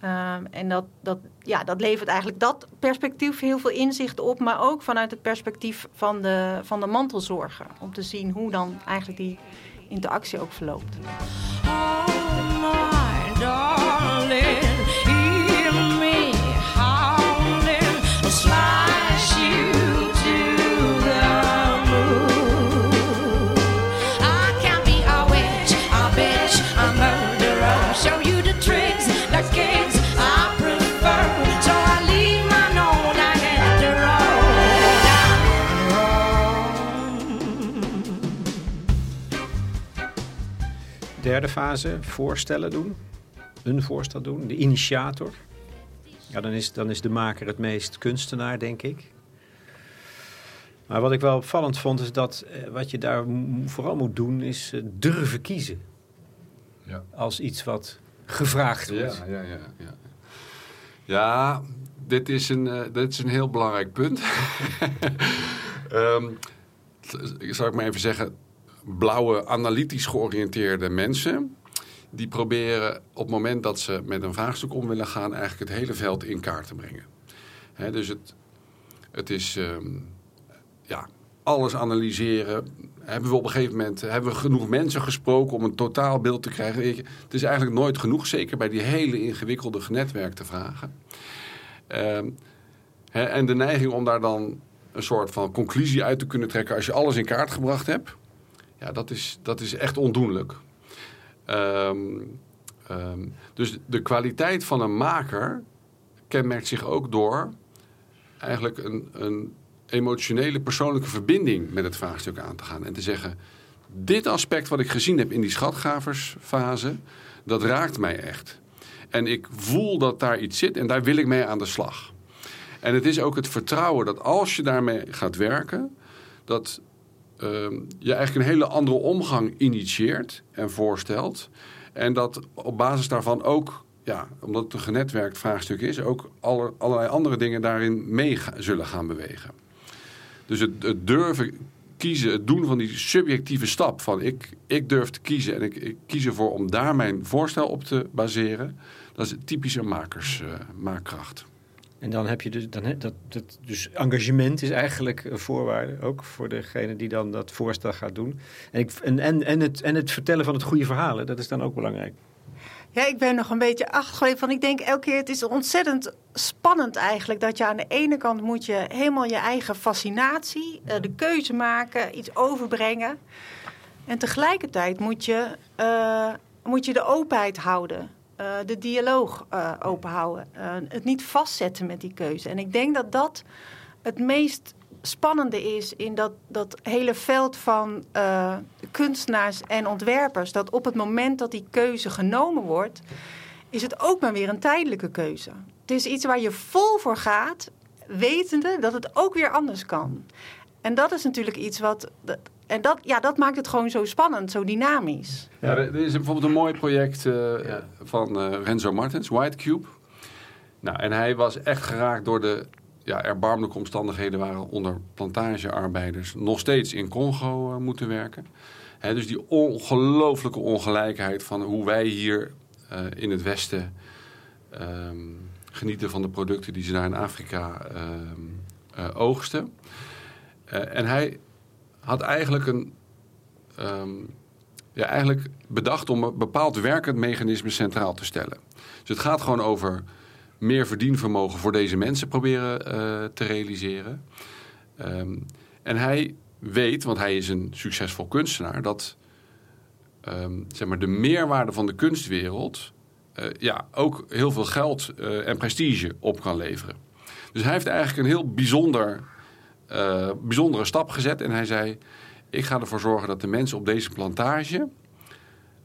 Ehm, en dat, dat, ja, dat levert eigenlijk dat perspectief heel veel inzicht op, maar ook vanuit het perspectief van de, van de mantelzorger. Om te zien hoe dan eigenlijk die interactie ook verloopt. Oh, darling, Derde fase, voorstellen doen. Een voorstel doen, de initiator. Ja, dan is, dan is de maker het meest kunstenaar, denk ik. Maar wat ik wel opvallend vond, is dat eh, wat je daar vooral moet doen, is eh, durven kiezen. Ja. Als iets wat gevraagd wordt. Ja, ja, ja. Ja, ja dit, is een, eh, dit is een heel belangrijk punt. Ehm, zal ik maar even zeggen, blauwe, analytisch georiënteerde mensen... die proberen op het moment dat ze met een vraagstuk om willen gaan... eigenlijk het hele veld in kaart te brengen. Dus het, het is ehm, ja, alles analyseren. Hebben we op een gegeven moment hebben we genoeg mensen gesproken om een totaalbeeld te krijgen? Het is eigenlijk nooit genoeg, zeker bij die hele ingewikkelde genetwerkte vragen. Ehm, en de neiging om daar dan een soort van conclusie uit te kunnen trekken als je alles in kaart gebracht hebt, ja, dat is, dat is echt ondoenlijk. Ehm, ehm, dus de kwaliteit van een maker kenmerkt zich ook door eigenlijk een, een emotionele persoonlijke verbinding met het vraagstuk aan te gaan. En te zeggen, dit aspect wat ik gezien heb in die schatgaversfase, dat raakt mij echt. En ik voel dat daar iets zit en daar wil ik mee aan de slag. En het is ook het vertrouwen dat als je daarmee gaat werken, dat je eigenlijk een hele andere omgang initieert en voorstelt. En dat op basis daarvan ook, ja, omdat het een genetwerkt vraagstuk is, ook alle, allerlei andere dingen daarin mee zullen gaan bewegen. Dus het, durven kiezen, het doen van die subjectieve stap van ik, ik durf te kiezen en ik, ik kies ervoor om daar mijn voorstel op te baseren, dat is typische makers, eh, maakkracht. En dan heb je dus, dan, dat, dat, dus engagement is eigenlijk een voorwaarde, ook voor degene die dan dat voorstel gaat doen. En, ik, en, en, en, het, en het vertellen van het goede verhaal, hè, dat is dan ook belangrijk. Ja, ik ben nog een beetje achtergebleven. Van ik denk elke keer, het is ontzettend spannend eigenlijk. Dat je aan de ene kant moet je helemaal je eigen fascinatie, eh, de keuze maken, iets overbrengen. En tegelijkertijd moet je, eh, moet je de openheid houden. Eh, de dialoog eh, open houden. eh, het niet vastzetten met die keuze. En ik denk dat dat het meest spannende is in dat, dat hele veld van kunstenaars en ontwerpers, dat op het moment dat die keuze genomen wordt, is het ook maar weer een tijdelijke keuze. Het is iets waar je vol voor gaat, wetende dat het ook weer anders kan. En dat is natuurlijk iets wat. En dat, ja, dat maakt het gewoon zo spannend, zo dynamisch. Ja, er is bijvoorbeeld een mooi project eh, van eh, Renzo Martens, White Cube. Nou, en hij was echt geraakt door de ja, erbarmelijke omstandigheden waren onder plantagearbeiders nog steeds in Congo eh, moeten werken. Hè, dus die ongelooflijke ongelijkheid van hoe wij hier eh, in het Westen ehm, genieten van de producten die ze daar in Afrika ehm, eh, oogsten. Eh, en hij had eigenlijk een. ehm, ja, eigenlijk bedacht om een bepaald werkend mechanisme centraal te stellen. Dus het gaat gewoon over meer verdienvermogen voor deze mensen proberen eh, te realiseren. Ehm, en hij weet, want hij is een succesvol kunstenaar, dat ehm, zeg maar de meerwaarde van de kunstwereld eh, ja, ook heel veel geld eh, en prestige op kan leveren. Dus hij heeft eigenlijk een heel bijzonder, eh, bijzondere stap gezet. En hij zei, ik ga ervoor zorgen dat de mensen op deze plantage...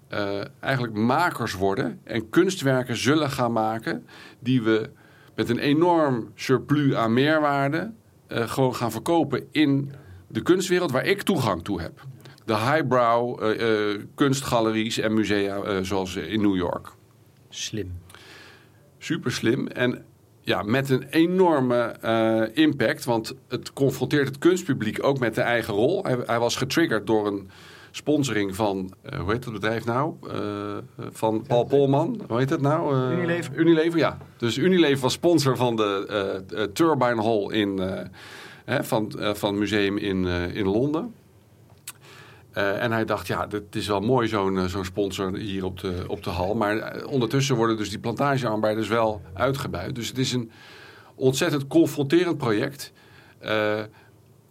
eh, eigenlijk makers worden en kunstwerken zullen gaan maken... die we met een enorm surplus aan meerwaarde... eh, gewoon gaan verkopen in de kunstwereld waar ik toegang toe heb. De highbrow kunstgaleries en musea zoals in New York Slim. super slim. En ja, met een enorme eh, impact. Want het confronteert het kunstpubliek ook met de eigen rol. Hij, hij was getriggerd door een sponsoring van, eh, hoe heet het bedrijf nou? Eh, van Paul Polman. Hoe heet het nou? Unilever. Unilever, ja. Dus Unilever was sponsor van de Turbine Hall in, hè, van, van het museum in, in Londen. Eh, en hij dacht, ja, het is wel mooi zo'n eh, zo'n sponsor hier op de, op de hal. Maar eh, ondertussen worden dus die plantagearbeiders wel uitgebuit. Dus het is een ontzettend confronterend project.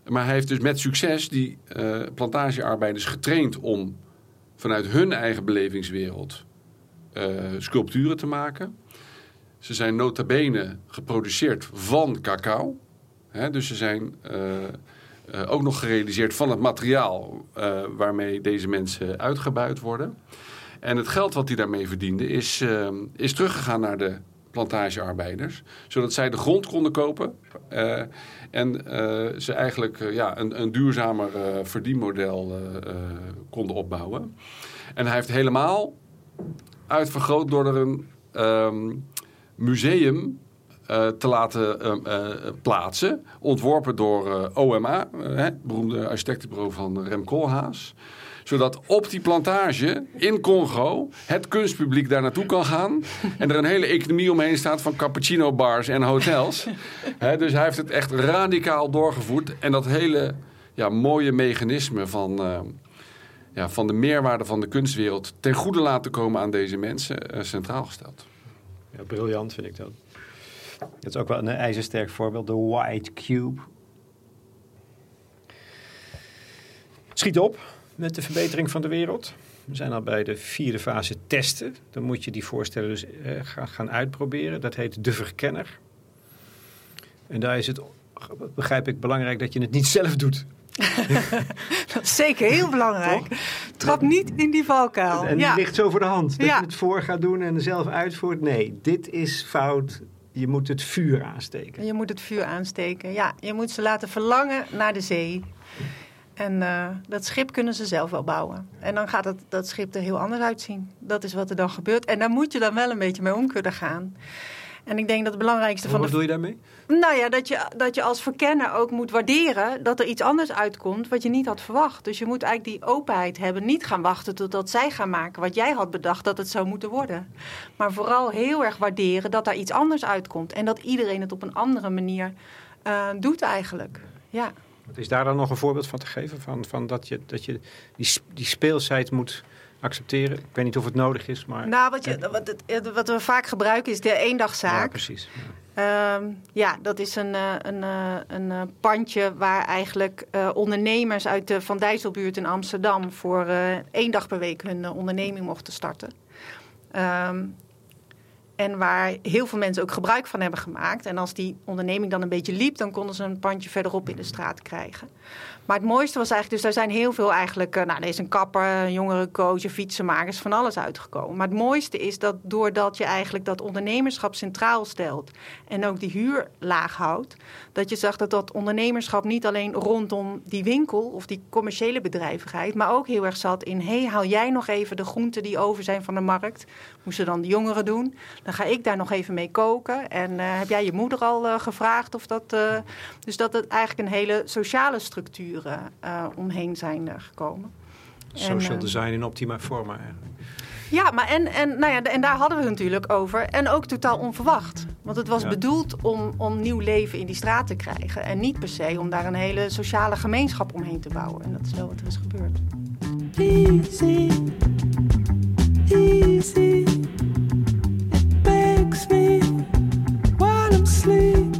Maar hij heeft dus met succes die plantagearbeiders getraind om vanuit hun eigen belevingswereld sculpturen te maken. Ze zijn nota bene geproduceerd van cacao. Dus ze zijn eh, ook nog gerealiseerd van het materiaal eh, waarmee deze mensen uitgebuit worden. En het geld wat hij daarmee verdiende is, eh, is teruggegaan naar de plantagearbeiders. Zodat zij de grond konden kopen. en ze eigenlijk ja, een, een duurzamer verdienmodel konden opbouwen. En hij heeft helemaal uitvergroot door er een ehm, museum eh, te laten ehm, eh, plaatsen. Ontworpen door eh, OMA, hè, het beroemde architectenbureau van Rem Koolhaas. Zodat op die plantage in Congo het kunstpubliek daar naartoe kan gaan. En er een hele economie omheen staat van cappuccino bars en hotels. Hè, dus hij heeft het echt radicaal doorgevoerd. En dat hele ja, mooie mechanisme van, ja, van de meerwaarde van de kunstwereld ten goede laten komen aan deze mensen centraal gesteld. Ja, briljant vind ik dat. Dat is ook wel een ijzersterk voorbeeld, de White Cube. Schiet op met de verbetering van de wereld. We zijn al bij de vierde fase testen. Dan moet je die voorstellen dus eh, gaan, uitproberen. Dat heet de verkenner. En daar is het, begrijp ik, belangrijk dat je het niet zelf doet. Dat is zeker heel belangrijk. Trap niet in die valkuil. En die ja. ligt zo voor de hand. Dat Ja. je het voor gaat doen en zelf uitvoert. Nee, dit is fout. Je moet het vuur aansteken. Je moet het vuur aansteken. Ja, je moet ze laten verlangen naar de zee. En eh, dat schip kunnen ze zelf wel bouwen. En dan gaat het, dat schip er heel anders uitzien. Dat is wat er dan gebeurt. En daar moet je dan wel een beetje mee om kunnen gaan. En ik denk dat het belangrijkste van Wat de bedoel je daarmee? Nou ja, dat je, dat je als verkenner ook moet waarderen dat er iets anders uitkomt wat je niet had verwacht. Dus je moet eigenlijk die openheid hebben. Niet gaan wachten totdat zij gaan maken wat jij had bedacht dat het zou moeten worden. Maar vooral heel erg waarderen dat er iets anders uitkomt. En dat iedereen het op een andere manier eh, doet eigenlijk. Ja. Is daar dan nog een voorbeeld van te geven? Van, van dat je, dat je die, die speelsheid moet accepteren? Ik weet niet of het nodig is, maar... Nou, wat, je, wat, het, wat we vaak gebruiken is de ja, eendagzaak. precies. Ehm, ja, dat is een, eh, een, eh, een eh, pandje waar eigenlijk ondernemers uit de Van Dijsselbuurt in Amsterdam voor eh, één dag per week hun onderneming mochten starten. Ehm, En waar heel veel mensen ook gebruik van hebben gemaakt. En als die onderneming dan een beetje liep, dan konden ze een pandje verderop in de straat krijgen. Maar het mooiste was eigenlijk, dus daar zijn heel veel eigenlijk, eh, nou, er is een kapper, een jongerencoach, een fietsenmakers, van alles uitgekomen. Maar het mooiste is dat doordat je eigenlijk dat ondernemerschap centraal stelt en ook die huur laag houdt, dat je zag dat dat ondernemerschap niet alleen rondom die winkel of die commerciële bedrijvigheid, maar ook heel erg zat in, hé, hey, haal jij nog even de groenten die over zijn van de markt? Moesten dan de jongeren doen. Dan ga ik daar nog even mee koken. En uh, heb jij je moeder al uh, gevraagd of dat... Dus dat het eigenlijk een hele sociale structuren omheen zijn gekomen. Social en, design in optima forma eigenlijk. Ja, maar en, en, nou ja, en daar hadden we het natuurlijk over. En ook totaal onverwacht. Want het was ja. bedoeld om, om nieuw leven in die straat te krijgen. En niet per se om daar een hele sociale gemeenschap omheen te bouwen. En dat is wel wat er is gebeurd. Easy, easy. It makes me while I'm sleeping.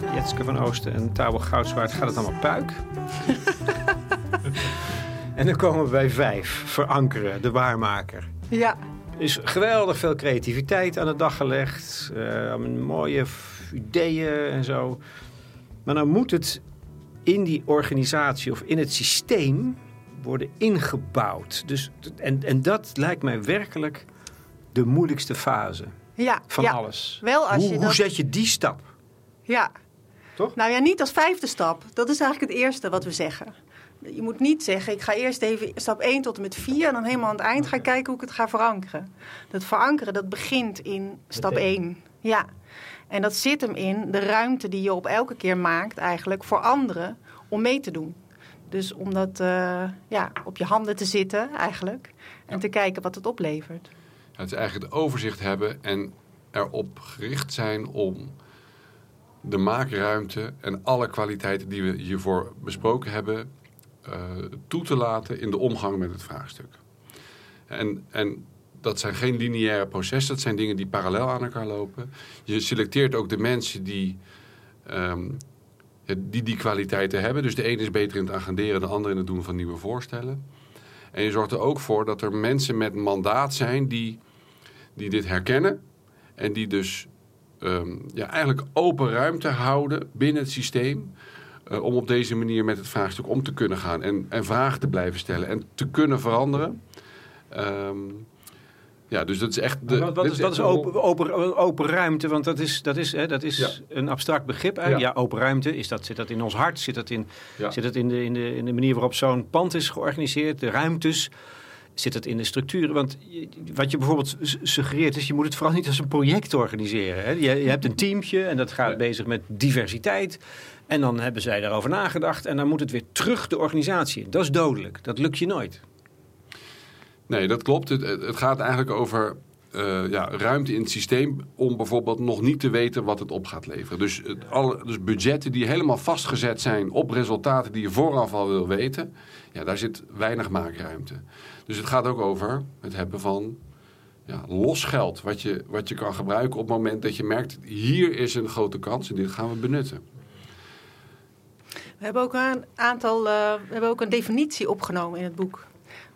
Jetske van Oosten en Tabo Goudswaard. Gaat het allemaal puik? en dan komen we bij vijf. Verankeren, de waarmaker. Ja. Is geweldig veel creativiteit aan de dag gelegd. eh, mooie ideeën en zo. Maar dan moet het in die organisatie of in het systeem worden ingebouwd. Dus, en, en dat lijkt mij werkelijk de moeilijkste fase Ja, van ja. alles. Wel als hoe, je hoe dat- zet je die stap? Ja. Toch? Nou ja, niet als vijfde stap. Dat is eigenlijk het eerste wat we zeggen. Je moet niet zeggen, ik ga eerst even stap 1 tot en met 4... en dan helemaal aan het eind ga ik kijken hoe ik het ga verankeren. Dat verankeren, dat begint in stap Meteen. 1. Ja. En dat zit hem in de ruimte die je op elke keer maakt eigenlijk voor anderen om mee te doen. Dus om dat eh, ja, op je handen te zitten eigenlijk en te kijken wat het oplevert. Het is eigenlijk het overzicht hebben en erop gericht zijn om de maakruimte en alle kwaliteiten die we hiervoor besproken hebben eh, toe te laten in de omgang met het vraagstuk. En, en dat zijn geen lineaire processen, dat zijn dingen die parallel aan elkaar lopen. Je selecteert ook de mensen die ehm, die, die kwaliteiten hebben. Dus de ene is beter in het agenderen, de andere in het doen van nieuwe voorstellen. En je zorgt er ook voor dat er mensen met mandaat zijn die, die dit herkennen. En die dus ehm, ja, eigenlijk open ruimte houden binnen het systeem. eh, om op deze manier met het vraagstuk om te kunnen gaan. En, en vragen te blijven stellen en te kunnen veranderen. Ehm, ja, dus dat is echt... De, wat, is, dat is open, open, open ruimte, want dat is, dat is, hè, dat is Ja. een abstract begrip. Ja. Ja. open ruimte, is dat, zit dat in ons hart? Zit dat in, Ja. zit dat in, de, in, de, in de manier waarop zo'n pand is georganiseerd? De ruimtes? Zit het in de structuren? Want wat je bijvoorbeeld suggereert is, je moet het vooral niet als een project organiseren. Hè? Je, je hebt een teamje en dat gaat bezig met diversiteit. En dan hebben zij daarover nagedacht en dan moet het weer terug de organisatie in. Dat is dodelijk. Dat lukt je nooit. Nee, dat klopt. Het het gaat eigenlijk over eh, ja, ruimte in het systeem om bijvoorbeeld nog niet te weten wat het op gaat leveren. Dus, alle, dus budgetten die helemaal vastgezet zijn op resultaten die je vooraf al wil weten, ja, daar zit weinig maakruimte. Dus het gaat ook over het hebben van ja, los geld, wat je, wat je kan gebruiken op het moment dat je merkt, hier is een grote kans en dit gaan we benutten. We hebben ook een aantal, eh, we hebben ook een definitie opgenomen in het boek.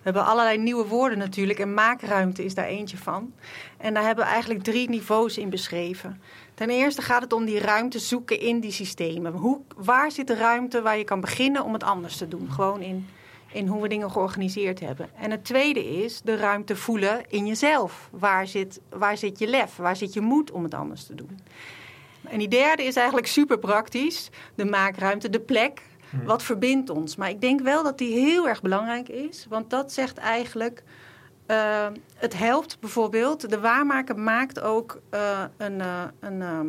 We hebben allerlei nieuwe woorden natuurlijk en maakruimte is daar eentje van. En daar hebben we eigenlijk drie niveaus in beschreven. Ten eerste gaat het om die ruimte zoeken in die systemen. Hoe, waar zit de ruimte waar je kan beginnen om het anders te doen? Gewoon in, in hoe we dingen georganiseerd hebben. En het tweede is de ruimte voelen in jezelf. Waar zit, waar zit je lef? Waar zit je moed om het anders te doen? En die derde is eigenlijk super praktisch. De maakruimte, de plek. Wat verbindt ons? Maar ik denk wel dat die heel erg belangrijk is. Want dat zegt eigenlijk... eh, het helpt bijvoorbeeld... De waarmaker maakt ook eh, een... eh, een ehm,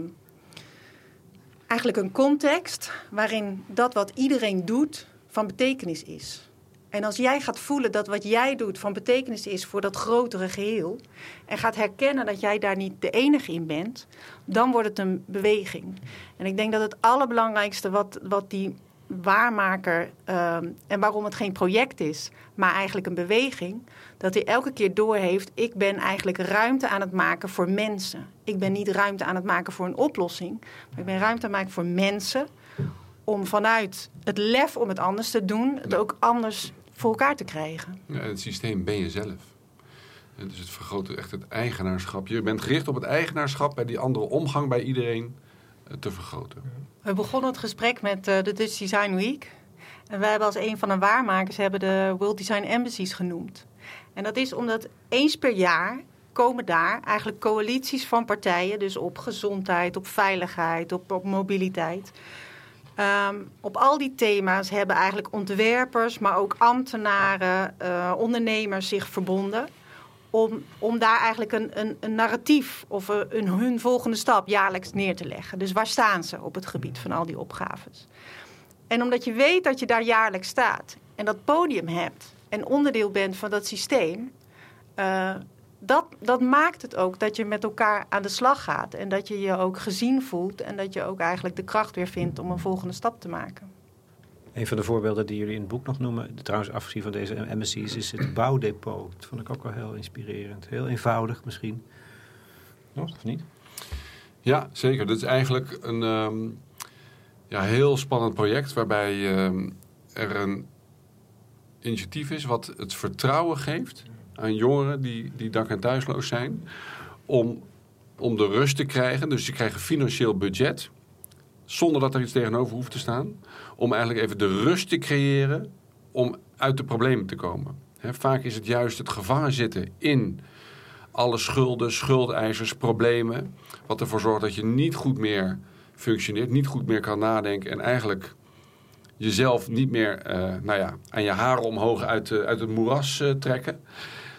eigenlijk een context... waarin dat wat iedereen doet van betekenis is. En als jij gaat voelen dat wat jij doet van betekenis is voor dat grotere geheel. en gaat herkennen dat jij daar niet de enige in bent. dan wordt het een beweging. En ik denk dat het allerbelangrijkste wat, wat die waarmaker. ehm, en waarom het geen project is, maar eigenlijk een beweging. dat hij elke keer doorheeft: ik ben eigenlijk ruimte aan het maken voor mensen. Ik ben niet ruimte aan het maken voor een oplossing, maar ik ben ruimte aan het maken voor mensen om vanuit het lef om het anders te doen, het ook anders voor elkaar te krijgen. Ja, het systeem ben je zelf. Dus het vergroot echt het eigenaarschap. Je bent gericht op het eigenaarschap bij die andere omgang bij iedereen te vergroten. We begonnen het gesprek met eh, de Dutch Design Week. En wij hebben als een van de waarmakers hebben de World Design Embassies genoemd. En dat is omdat eens per jaar komen daar eigenlijk coalities van partijen, dus op gezondheid, op veiligheid, op, op mobiliteit. Ehm, op al die thema's hebben eigenlijk ontwerpers, maar ook ambtenaren, eh, ondernemers zich verbonden. Om, om daar eigenlijk een, een, een narratief of een, hun volgende stap jaarlijks neer te leggen. Dus waar staan ze op het gebied van al die opgaves? En omdat je weet dat je daar jaarlijks staat en dat podium hebt en onderdeel bent van dat systeem, eh, dat, dat maakt het ook dat je met elkaar aan de slag gaat en dat je je ook gezien voelt en dat je ook eigenlijk de kracht weer vindt om een volgende stap te maken. Een van de voorbeelden die jullie in het boek nog noemen, trouwens afgezien van deze MSC's, is het bouwdepot. Dat vond ik ook wel heel inspirerend. Heel eenvoudig misschien. Nog, of niet? Ja, zeker. Dit is eigenlijk een ehm, ja, heel spannend project waarbij ehm, er een initiatief is wat het vertrouwen geeft aan jongeren die, die dak- en thuisloos zijn. Om, om de rust te krijgen. Dus ze krijgen financieel budget. Zonder dat er iets tegenover hoeft te staan. Om eigenlijk even de rust te creëren om uit de problemen te komen. Vaak is het juist het gevangen zitten in alle schulden, schuldeisers, problemen. Wat ervoor zorgt dat je niet goed meer functioneert, niet goed meer kan nadenken en eigenlijk jezelf niet meer eh, nou ja, aan je haren omhoog uit, uit het moeras eh, trekken.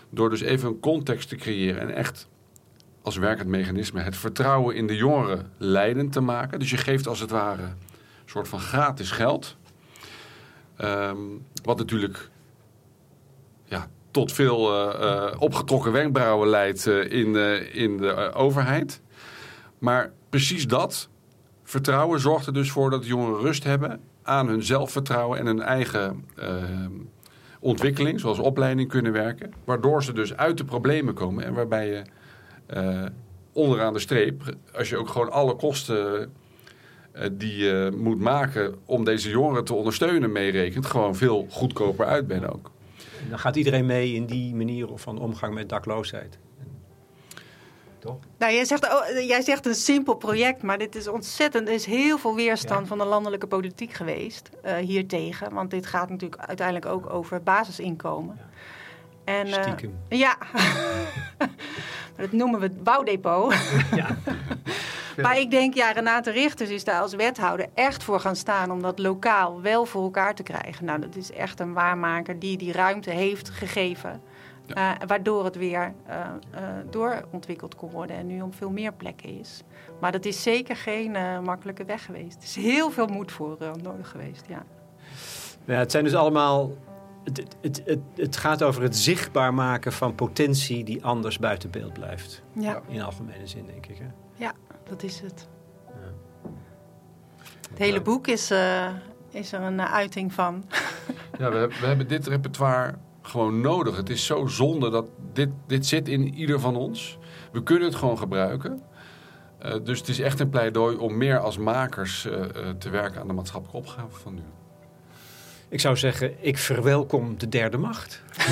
Door dus even een context te creëren en echt als werkend mechanisme het vertrouwen in de jongeren leidend te maken. Dus je geeft als het ware een soort van gratis geld. Ehm, wat natuurlijk ja, tot veel eh, eh, opgetrokken wenkbrauwen leidt eh, in, in de overheid. Maar precies dat, vertrouwen, zorgt er dus voor dat jongeren rust hebben aan hun zelfvertrouwen en hun eigen eh, ontwikkeling, zoals opleiding kunnen werken. Waardoor ze dus uit de problemen komen en waarbij je eh, onderaan de streep, als je ook gewoon alle kosten eh, die je moet maken om deze jongeren te ondersteunen meerekent, gewoon veel goedkoper uit bent ook. En dan gaat iedereen mee in die manier van omgang met dakloosheid. Toch? Nou, jij zegt, oh, jij zegt een simpel project, maar dit is ontzettend. Er is heel veel weerstand Ja. van de landelijke politiek geweest eh hiertegen. Want dit gaat natuurlijk uiteindelijk ook over basisinkomen. En, eh, Stiekem. ja, dat noemen we het bouwdepot. Ja. Maar ik denk, ja, Renate Richters is daar als wethouder echt voor gaan staan om dat lokaal wel voor elkaar te krijgen. Nou, dat is echt een waarmaker die die ruimte heeft gegeven. eh, waardoor het weer eh, eh, doorontwikkeld kon worden en nu op veel meer plekken is. Maar dat is zeker geen eh, makkelijke weg geweest. Er is heel veel moed voor nodig geweest, ja. Ja, het zijn dus allemaal. Het, het, het, gaat over het zichtbaar maken van potentie die anders buiten beeld blijft. Ja, In algemene zin, denk ik. Hè? ja dat is het. Het hele boek is, eh, is er een eh, uiting van. Ja, we, hebben- we hebben dit repertoire gewoon nodig. Het is zo zonde dat dit, dit zit in ieder van ons. We kunnen het gewoon gebruiken. Eh, dus het is echt een pleidooi om meer als makers eh, eh, te werken aan de maatschappelijke opgave van nu. Ik zou zeggen, ik verwelkom de derde macht.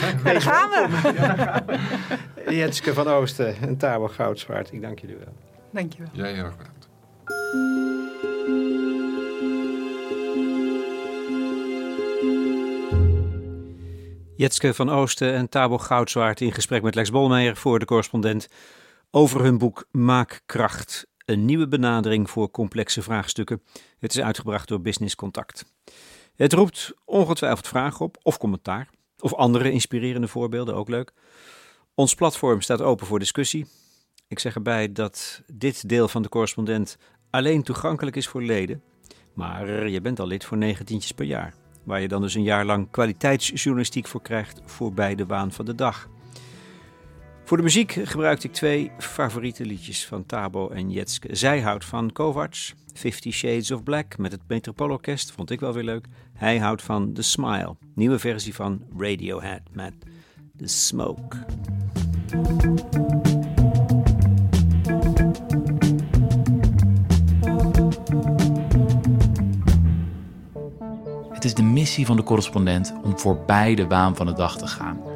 Ja, daar gaan we. Jetske van Oosten en Tabo Goudzwaard, ik dank jullie wel. Dankjewel. Jij heel erg bedankt. Jetske van Oosten en Tabo Goudzwaard in gesprek met Lex Bolmeijer voor de correspondent over hun boek Maak Kracht. Een nieuwe benadering voor complexe vraagstukken. Het is uitgebracht door Business Contact. Het roept ongetwijfeld vragen op of commentaar. Of andere inspirerende voorbeelden, ook leuk. Ons platform staat open voor discussie. Ik zeg erbij dat dit deel van de correspondent alleen toegankelijk is voor leden. Maar je bent al lid voor negentientjes per jaar. waar je dan dus een jaar lang kwaliteitsjournalistiek voor krijgt voorbij de waan van de dag. Voor de muziek gebruikte ik twee favoriete liedjes van Tabo en Jetske. Zij houdt van Kovacs, Fifty Shades of Black met het Metropoolorkest, vond ik wel weer leuk. Hij houdt van The Smile, nieuwe versie van Radiohead met The Smoke. Het is de missie van de correspondent om voorbij de waan van de dag te gaan.